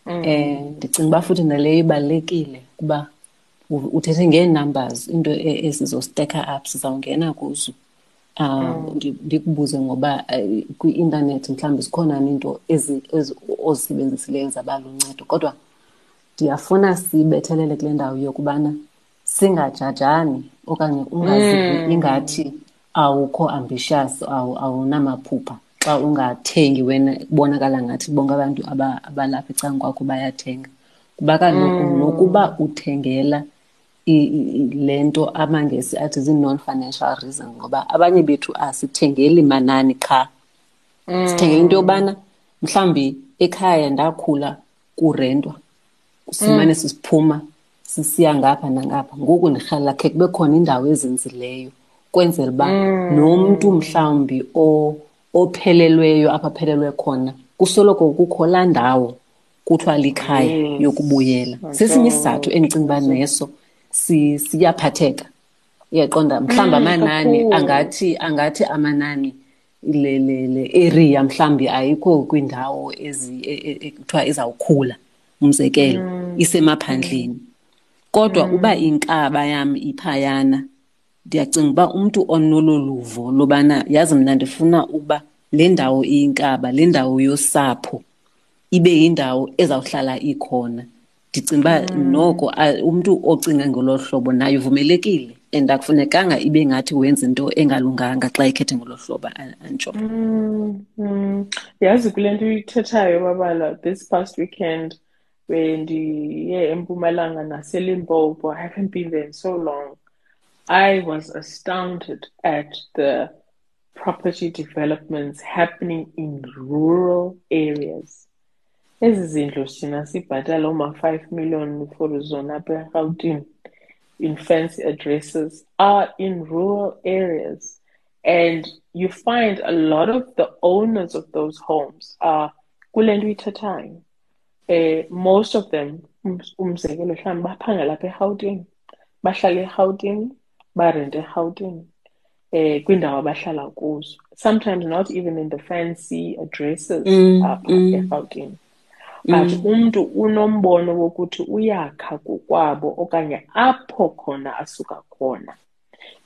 Um ndicinga uba futhi naleyo ibalulekile kuba uthethe ngee-numbers into e- ezizosteka up sizawungena kuzo. Um ndi- ndikubuze ngoba uh, kwi-intanethi mhlawumbi zikhona into ezi- ezi- ozisebenzisileyo zabaluncedo kodwa ndiyafuna sibethelele kule ndawo yokubana singajajani okanye ungazivi ingathi awukho ambitious awu- awunamaphupha xa ungathengi wena kubonakala ngathi bonke abantu aba- abalapha ecanga kwakho bayathenga. Kuba kaloku nokuba uthengela le nto amangesi athi zii-non-financial reasons ngoba abanye bethu asithengeli manani qha. Sithengela into yobana mhlawumbi ekhaya ndakhula kurentwa simane sisiphuma sisiya ngapha nangapha. Ngoku ndirhalela khe kube khona indawo ezinzileyo kwenzela uba nomntu mhlawumbi ophelelweyo apho aphelelwe khona kusoloko kukho laa ndawo kuthiwa likhaya Yes. yokubuyela. Sesinye isizathu endicinga uba neso si- siyaphatheka. Uyaqonda mhlawumbi amanani kakhulu. angathi angathi amanani le le le area mhlawumbi ayikho kwiindawo ezi e- e- ekuthiwa izawukhula umzekelo isemaphandleni. Kodwa uba inkaba yam iphayana ndiyacinga uba umntu onolo luvo lobana yazi mna ndifuna ukuba le ndawo iyinkaba le ndawo yosapho ibe yindawo ezawuhlala ikhona. Ndicinga uba noko umntu ocinga ngolo hlobo naye uvumelekile and akufunekanga ibe ngathi wenza into engalunganga xa ekhethe ngolo hlobo a- antsho. Mm, mm. yazi kule nto uyithethayo babala this past weekend bendiye empumalanga naselimpopo i haven't been there in so long i was astounded at the property developments happening in rural areas This ezi zindlu thina sibhatala oma-five million for zona apha in fancy addresses are in rural areas. And you find a lot of the owners of those homes are kulentu ithathayo. Eh, most of them, um- umzekelo mhlawumbi baphangela apha eRhawutini, bahlala eRhawutini, barente eRhawutini, eh, kwiindawo abahlala kuzo. Sometimes not even in the fancy addresses apha eRhawutini. but umntu unombono wokuthi uyakha kokwabo okanye apho khona asuka khona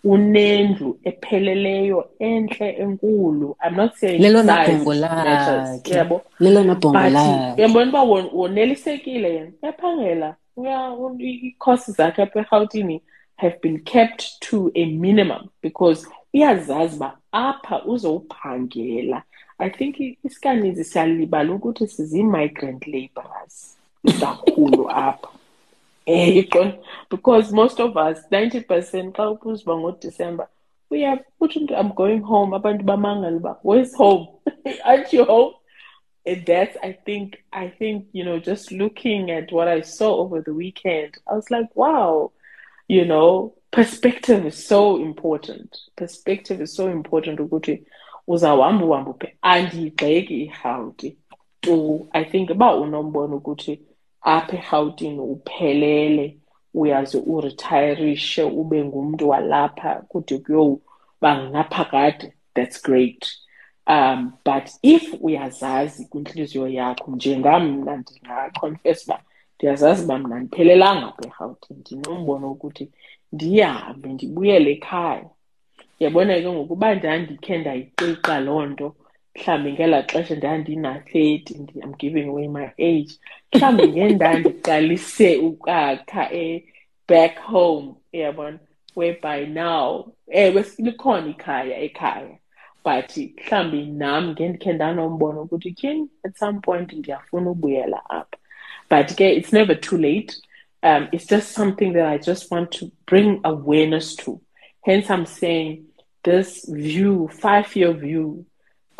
unendlu epheleleyo entle enkulu. I'm not saying lelona bhongo lakhe. yabo lelona bhongo lakhe. uyabona uba won- wonelisekile yena? Uyaphangela. Ii-costs zakhe apha erhawutini have been kept to a minimum because uyazazi uba apha uzowuphangela. I think isikaninzi siyalibala ukuthi sizi-migrant labourers. Kakhulu apha Because most of us 90 percent xa ubuza ngodisemba uya uthi umntu i'm going home. Abantu bamangala uba where's home? Aren't you home? And that's i think i think you know just looking at what i saw over the weekend i was like wow you know perspective is so important. Perspective is so important ukuthi uzawuhamba tu i think uba unombono ukuthi apha erhawutini uphelele uyaze uretirishe ube ngumntu walapha kude kuyoba ngaphakade that's great. Um but if uyazazi kwintliziyo yakho njengamna ndingaconfess uba ndiyazazi uba mna ndiphelelanga apha erhawutini. Ndinombono wokuthi ndihambe ndibuyele ekhaya. Yabona ke ngokuba ndandikhe ndayiqiqa loo nto mhlawumbi ngelaa xesha ndandina-thirty ndi- i'm giving away my age. Mhlawumbi ngendandiqalise ukwakha e back home uyabona whereby now ewe ikhaya ekhaya. But mhlawumbi nam ngendikhe ndanombono ukuthi tyhini at some point ndiyafuna ubuyela apha. But ke it's never too late. Um, it's just something that i just want to bring awareness to. Hence i'm saying this view five year view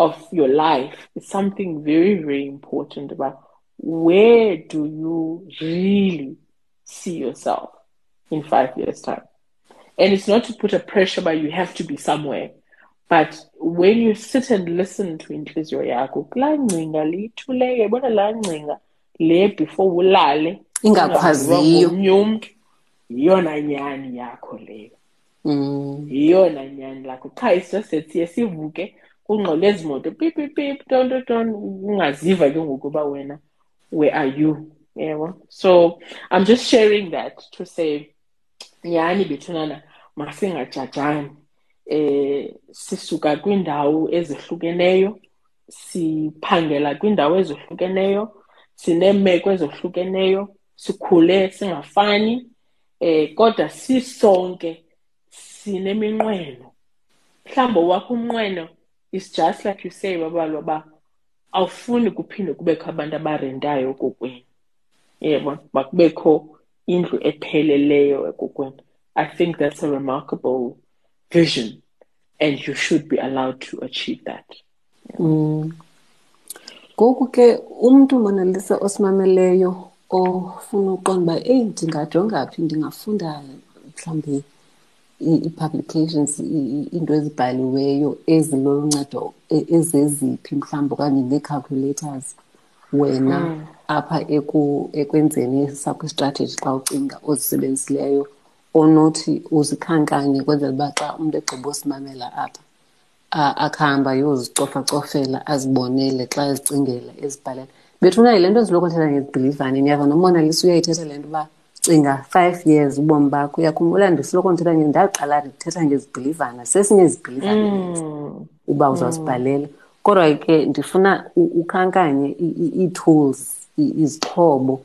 of your life is something very, very important about where do you really see yourself in five years' time. And it's not to put a pressure, but you have to be somewhere. But when you sit and listen to inhliziyo yakho, kulaa ngcinga liyithuleyo, yabona laa ngcinga le before ulale Ingakhwaziyo. ungaziwa ngomnye umntu yiyona nyani yakho leyo Mm. yiyona nyani lakho qha it's just that siye sivuke kungxole ezi moto pip pip pip ton ton ton ungaziva ke ngoku uba wena where are you? Yebo? So i'm just sharing that to say nyhani bethunana masingajajani eh sisuka kwiindawo ezihlukeneyo siphangela kwiindawo ezihlukeneyo sineemeko ezohlukeneyo sikhule singafani eh kodwa sisonke sineminqweno. Mhlawumbi owakho umnqweno is just like you say babalwa uba awufuni kuphinde kubekho abantu abarentayo ekokweni. Yebo makubekho indlu epheleleyo ekokweni. I think that's a remarkable vision and you should be allowed to achieve that. Mm. ngoku ke umntu monalisa osimameleyo ofuna uqonda uba eyi ndingajonga phi? Ndingafunda mhlawumbi i-publications into ezibhaliweyo eziloncedo e, ezeziphi mhlawumbi okanye nee-calculators wena mm. apha ekwenzeni sakho istrategy xa ucinga ozisebenzisileyo onothi uzikhankanye kwenzela uba xa umntu egqiba usimamela apha akuhamba yozicofacofela azibonele xa ezicingela ezibhalela bethuna yile nto ziloko thetha ngezibhilivane ndiyava nomonalisa uyayithetha le nto uba cinga five years ubomi bakho. Uyakhumbula ndisiloko ndithetha nge ndaqala ndithetha ngezibhilivana sesinye izibhilivane mm. uba uzawusibhalela kodwa ke ndifuna ukhankanye ii-tools izixhobo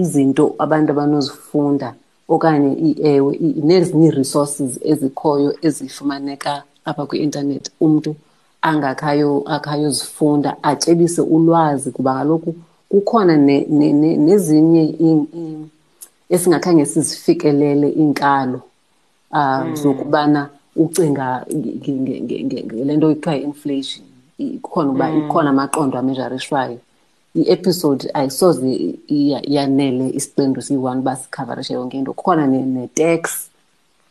izinto abantu abanozifunda okanye ewe nezinye ii-resources ezikhoyo ezifumaneka apha kwi-intanethi umntu angakhayo akhayozifunda atyebise ulwazi kuba kaloku kukhona nezinye esingakhange sizifikelele iinkalo um zokubana ucinga ngele nto kuthiwa yi-inflation ikhona uba mm. ikhona amaqondo amejarishwayo i-episode ayisoze yanele isiqendu siyi-one uba sikhavarishe yonke into kukhona ne-tax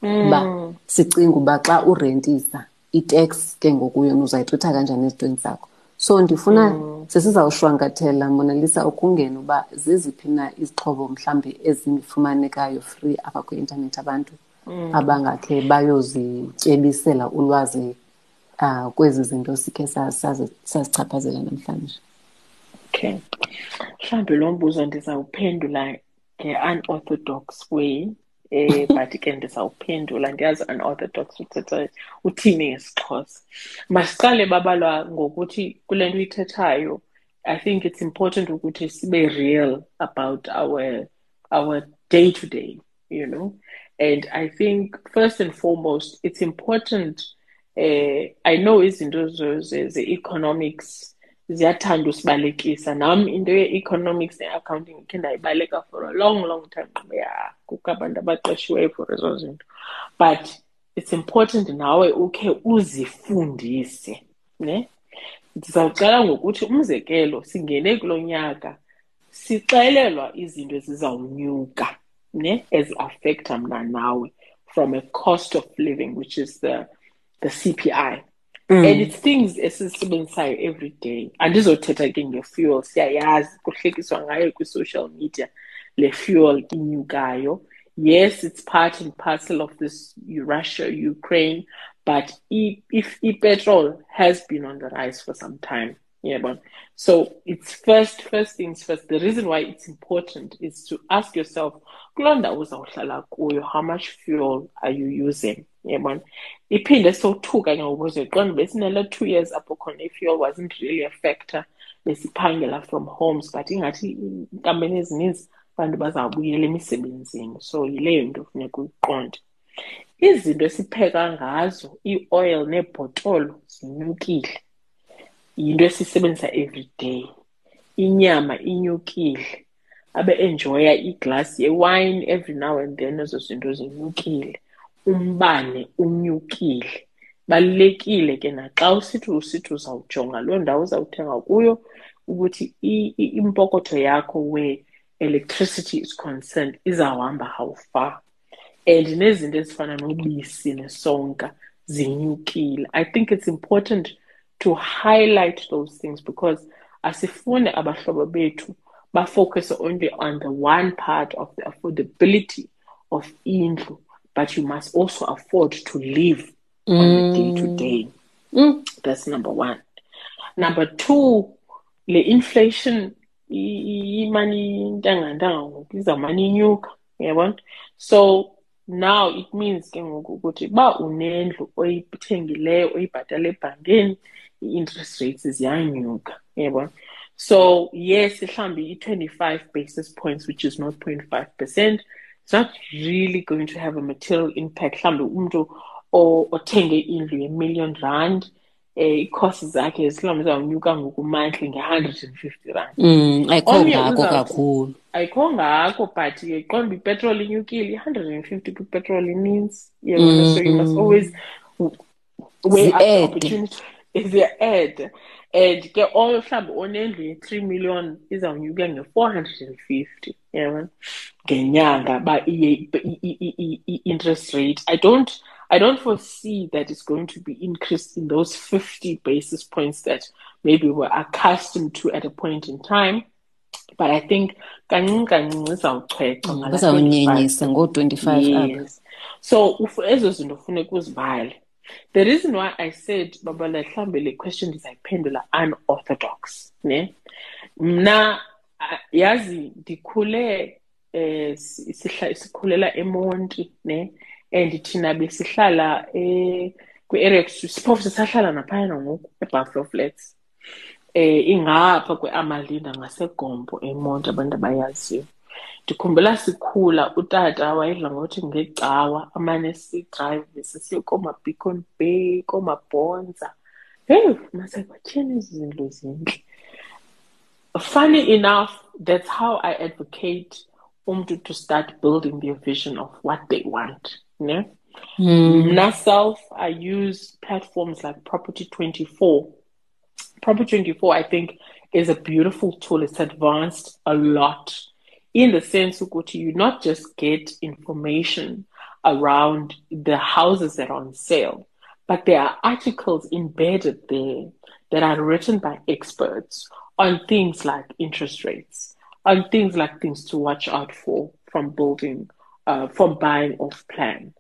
uba mm. sicinga uba xa urentisa i-tax ke ngoku yona uzayixitha kanjani ezintweni zakho so ndifuna mm. sesizawushwankathela monalisa ukungena uba zeziphi na izixhobo mhlawumbi ezifumanekayo free apha kwi-intanethi abantu mm. abangakhe bayozityebisela ulwazi uh, kwezi zinto sikhe sazichaphazela namhlanje okay mhlawumbi lo mbuzo ndizawuphendula nge-unorthodox way eh but ke ndizawuphendula ndiyazi unorthodox uthetha uthini ngesixhosa masiqale babalwa ngokuthi kule nto uyithethayo i think it's important ukuthi sibe real about our our day to day you know? And i think first and foremost it's important uh, i know izinto ze-economics ziyathanda usibalekisa. Nam into ye-economics ne-accounting ikhe ndayibaleka for a long long time. Ya kukho abantu abaqeshiweyo for ezo zinto. But it's important nawe ukhe uzifundise ne? Ndizawucela ngokuthi umzekelo singene kulo nyaka sixelelwa izinto ezizawunyuka ne? Eziaffecta mna nawe from a cost of living which is the, the cpi Mm. and it's things esizisebenzisayo every day andizothetha ke nge-fuel siyayazi kuhlekiswa ngayo kwi-social media le fuel inyukayo. Yes it's part and parcel of this russia ukraine but if i-petrol has been on the rise for some time yeah but so it's first first things first. The reason why it's important is to ask yourself kuloo ndawo uzawuhlala kuyo how much fuel are you using? Yabona iphinde sothuka ke ngokuze qonda besinele two years apho khona i-fuel wasn't really a factor. Besiphangela from homes but ingathi inkampani ezininzi abantu bazawubuyela emisebenzini. So yileyo nto funeka uyiqonde. Izinto esipheka ngazo ii-oil neebhotolo zinyukile yinto esiyisebenzisa every day. Inyama inyukile. Abe enjoya iglasi yewine every now and then ezo zinto zinyukile. Umbane unyukile. Balulekile ke naxa usithi usithi uzawujonga loo ndawo uzawuthenga kuyo ukuthi impokotho yakho where electricity is concerned izawuhamba how far and nezinto ezifana nobisi nesonka zinyukile. I think it's important to highlight those things because asifune abahlobo bethu bafocus only on the one part of the affordability of indlu but you must also afford to live mm. on a day to day. That's number one. Number two, the inflation imani ntanga ntanga ngoku izawumane inyuka uyabona so now it means ke ngoku ukuthi uba unendlu oyithengileyo oyibhatala ebhankeni i-interest rates ziyanyuka uyabona so yes mhlawumbi i-twenty-five basis points which is not point five percent it's not really going to have a material impact. Mhlawumbi umntu othenge indlu ye-million rand eh i-cost zakhe mhlawumbi izawunyuka ngokumonthly nge-hundred and fifty rand. Mm, ayikho ngako kakhulu. ayikho ngako but qonda uba ipetroli inyukile i-hundred and fifty kwipetroli ininzi yebona mm, so you must mm. always weigh up the opportunity ziya-add and ke mhlawumbi onendlu ye-three million izawunyuka nge-four hundred and fifty yabona? Ngenyanga ba i-interest rate. I don't i don't foresee that it's going to be increased in those 50 basis points that maybe we're accustomed to at a point in time. But i think kancinci kancinci izawuchweca bazawunyenyisa ngoo-25 yes. So ezo zinto funeka uzivale the reason why i said babala mhlawumbe le question ndizayiphendula unorthodox ne? Mna yazi ndikhule eh sikhulela emonti ne? And thina besihlala eh kwi-area siphofu sisahlala naphayana ngoku ebuffalo flats. Eh ingapha kwe-amalinda ngasegombo emonti abantu abayaziyo ndikhumbula sikhula utata wayedla ngothi ngecawa amane sidrayive sisiye koomabeacon bay koomabhonza. Heyi masekwatyheni ezi zinto zintle. Funny enough that's how i advocate umntu to start building their vision of what they want ne? Mm. myself i use platforms like property 24 property 24 i think is a beautiful tool. It's advanced a lot in the sense ukuthi you not just get information around the houses that are on sale, but there are articles embedded there that are written by experts on things like interest rates, on things like things to watch out for from building, uh, from buying off plan.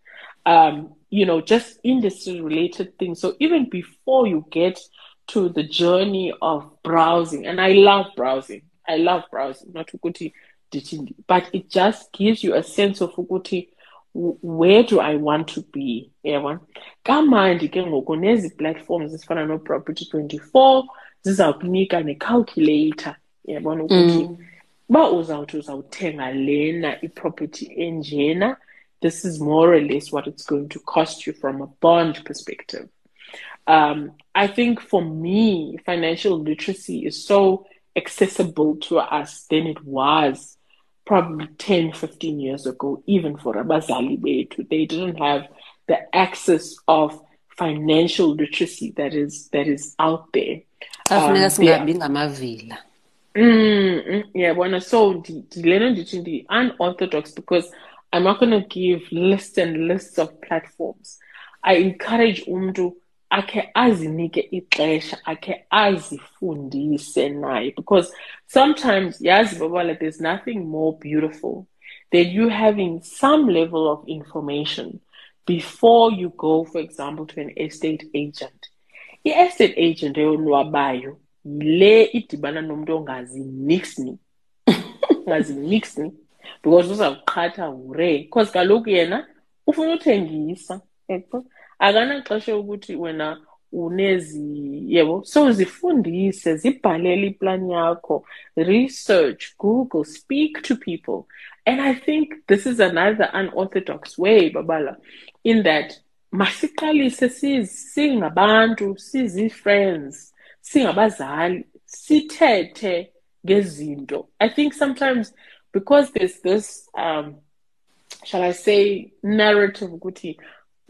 Um, you know, just industry related things. So even before you get to the journey of browsing, and I love browsing. I love browsing. Not to but it just gives you a sense of ukuthi where do I want to be? Yabona kamandi ke ngoku nezi platforms ezifana no-property 24 zizawukunika ne-calculator yabona ukuthi mm. uba uzawuthi uzawuthenga lena iproperty enjena this is more or less what it's going to cost you from a bond perspective. Um, i think for me financial literacy is so accessible to us than it was probably 10, 15 years ago, even for Abazali Betu. They didn't have the access of financial literacy that is that is out there. Um, mm, mm, yeah, when so the the unorthodox because I'm not gonna give lists and lists of platforms. I encourage umdu akhe azinike ixesha akhe azifundise naye. Because sometimes yazi babala there's nothing more beautiful than you having some level of information before you go for example to an estate agent. I-estate agent eyonwabayo yile idibana nomntu ongazi ongazinixni ni ungazi nix ni because uzawuqhatha ure because kaloku yena ufuna uthengisa akanaxesha ukuthi wena unezi yebo so zifundise zibhalele iplani yakho research google speak to people. And i think this is another unorthodox way babala in that masiqalise singabantu sizi-friends singabazali sithethe ngezinto. I think sometimes because there's this um shall i say narrative ukuthi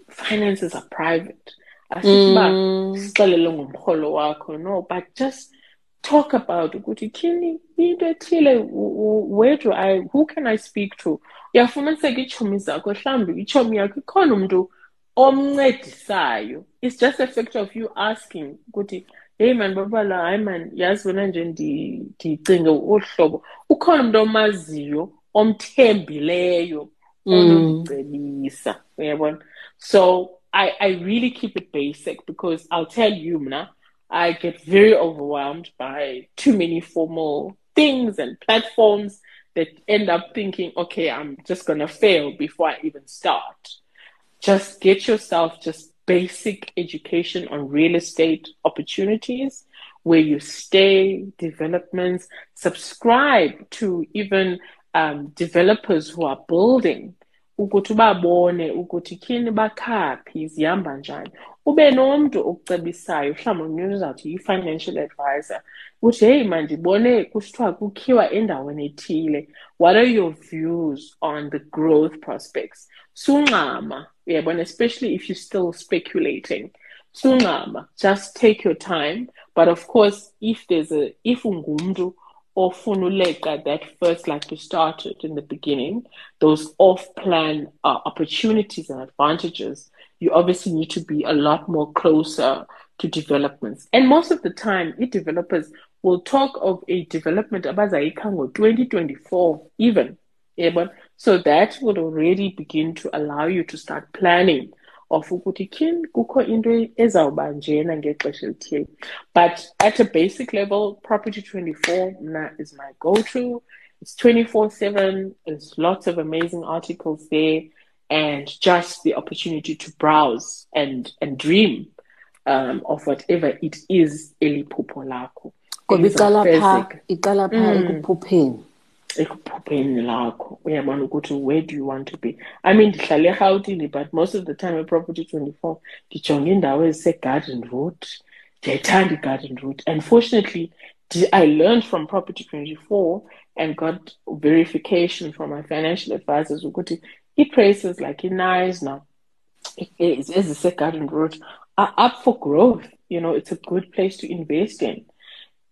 finances are private. Asithi uba mm. sixelele ngomrholo wakho no but just talk about ukuthi thini into ethile? Where do i who can i speak to? Uyafumaniseka iitshomi zakho mhlawumbi itshomi yakho ikhona umntu omncedisayo. It's just a fact of you asking ukuthi heyi mani babala hayi mani yazi wena nje ndicinge olu hlobo. Ukhona umntu omaziyo omthembileyo mm. onomcebisa uyabona So I, I really keep it basic because I'll tell you, Mna, I get very overwhelmed by too many formal things and platforms that end up thinking, okay, I'm just going to fail before I even start. Just get yourself just basic education on real estate opportunities, where you stay, developments, subscribe to even um, developers who are building ukuthi ubabone ukuthi tyhini bakhaphi? Zihamba njani? Ube nomntu okucebisayo mhlawumbi umntu yi-financial advisor uthi heyi mandibone kusithiwa kukhiwa endaweni ethile. What are your views on the growth prospects? Sungxama uyabona especially if you're still speculating. Sungxama just take your time. But of course if there's a if ungumntu often uleqa that first, like you started in the beginning, those off-plan uh, opportunities and advantages, you obviously need to be a lot more closer to developments. And most of the time, developers will talk of a development abazayikha 2024 even. Yeah, but so that would already begin to allow you to start planning of ukuthi kini kukho into ezawuba njena ngexesha elithile. But at a basic level property 24 mna is my go-to. It's 24-7 there's lots of amazing articles there and just the opportunity to browse and and dream um, of whatever it is eliphupho lakho. Ngoba iqala pha iqala pha ekuphupheni ekuphupheni lakho. Uyabona ukuthi where do you want to be? I mean ndihlale erhawutini but most of the time eproperty 24 ndijonge iindawo ezisegarden route ndiyayithanda igarden route and fortunately i learned from property 24 and got verification from my financial advisors ukuthi ii-places like iKnysna ezisegarden route are up for growth. You know it's a good place to invest in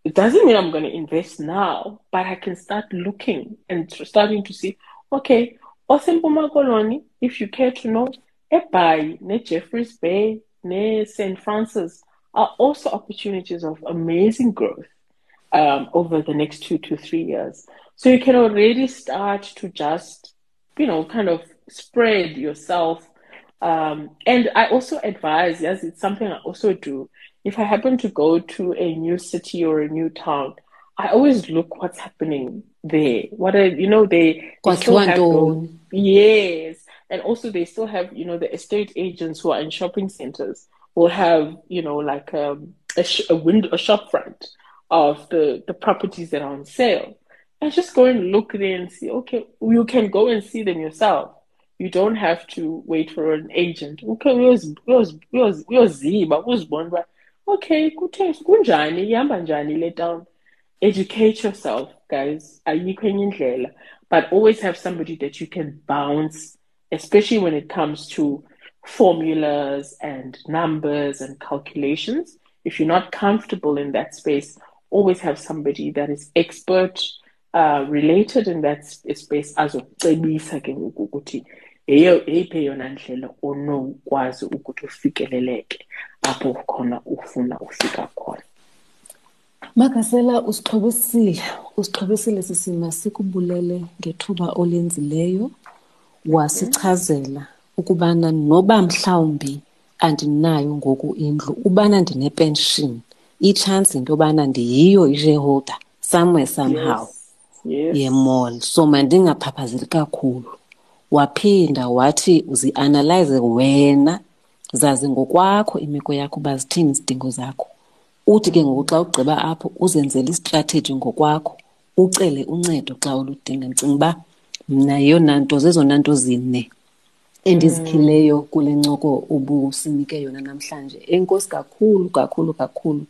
it doesn't mean I'm going to invest now, but I can start looking and starting to see, okay, Osempuma Koloni, if you care to know, Ebai, ne Jeffreys Bay, ne St. Francis are also opportunities of amazing growth um, over the next two to three years. So you can already start to just, you know, kind of spread yourself. Um, and I also advise, yes, it's something I also do if I happen to go to a new city or a new town, I always look what's happening there. What are you know they, they still have those, yes, and also they still have you know the estate agents who are in shopping centers will have you know like um, a, sh- a window a shop front of the the properties that are on sale, and just go and look there and see. Okay, you can go and see them yourself. You don't have to wait for an agent. Okay, uyoziba uzibona okay kuthe kunjani? Ihamba njani le town? Educate yourself guys. Ayikho enye indlela. But always have somebody that you can bounce especially when it comes to formulas and numbers and calculations. If you're not comfortable in that space always have somebody that is expert uh, related in that space azokucebisa ke ngoku ukuthi eyiphi eyona ndlela onokwazi ukuthi ufikeleleke apho khona ufuna ufika khona makasela usixhobisile usixhobisile sisima sikubulele ngethuba olenzileyo wasichazela ukubana noba mhlawumbi andinayo ngoku indlu ubana ndinepension itshansi into yobana ndiyiyo i-shareholder somewhere somehow yes. yes. so mandingaphaphazeli kakhulu waphinda wathi uzianalyze wena zazi ngokwakho imeko yakho uba zithini izidingo zakho? Uthi ke ngoku xa ugqiba apho uzenzele istrateji ngokwakho ucele uncedo xa uludinga. Ndicinga uba mna yeyona nto zezona nto zine endizikhileyo kule ncoko ubusinike yona namhlanje. Enkosi kakhulu kakhulu kakhulu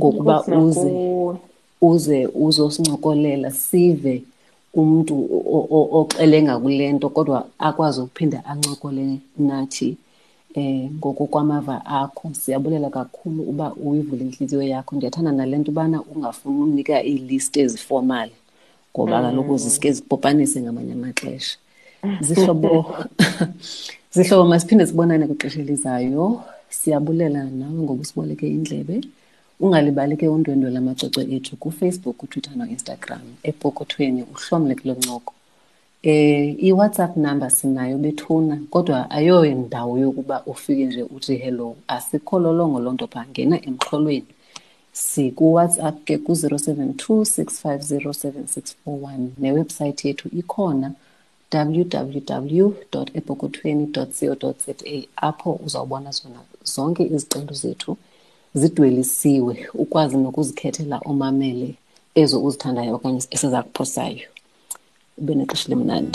ngokuba uze uze uzosincokolela sive umntu oxelenga kule nto kodwa akwazi ukuphinda ancokole nathi eh ngokukwamava akho siyabulela kakhulu uba uyivule inhliziyo yakho. Ndiyathanda nale nto ubana ungafuni unika iilist ezifomali ngoba kaloku zisike zibhobhanise ngamanye amaxesha. Zihlobo zihlobo masiphinde sibonane kwixesha elizayo. Siyabulela nawe ngoba usiboleke indlebe ungalibali ke undwendwe lamacwecwe ethu kufacebook utwitter noinstagram epokothweni. Uhlomle kulo ncoko eh i-whatsapp number sinayo bethuna kodwa ayoyo ndawo yokuba ufike nje uthi hello asikho lolongo loo nto phaa ngena emxholweni. Sikuwhatsapp ke ku-072 6507641 newebsayithi yethu ikhona www ebokothweni co za apho uzawubona zona zonke izicelo zethu zidwelisiwe ukwazi nokuzikhethela omamele ezo uzithandayo okanye esiza kuphosayo ብንቅሽ ልምናድ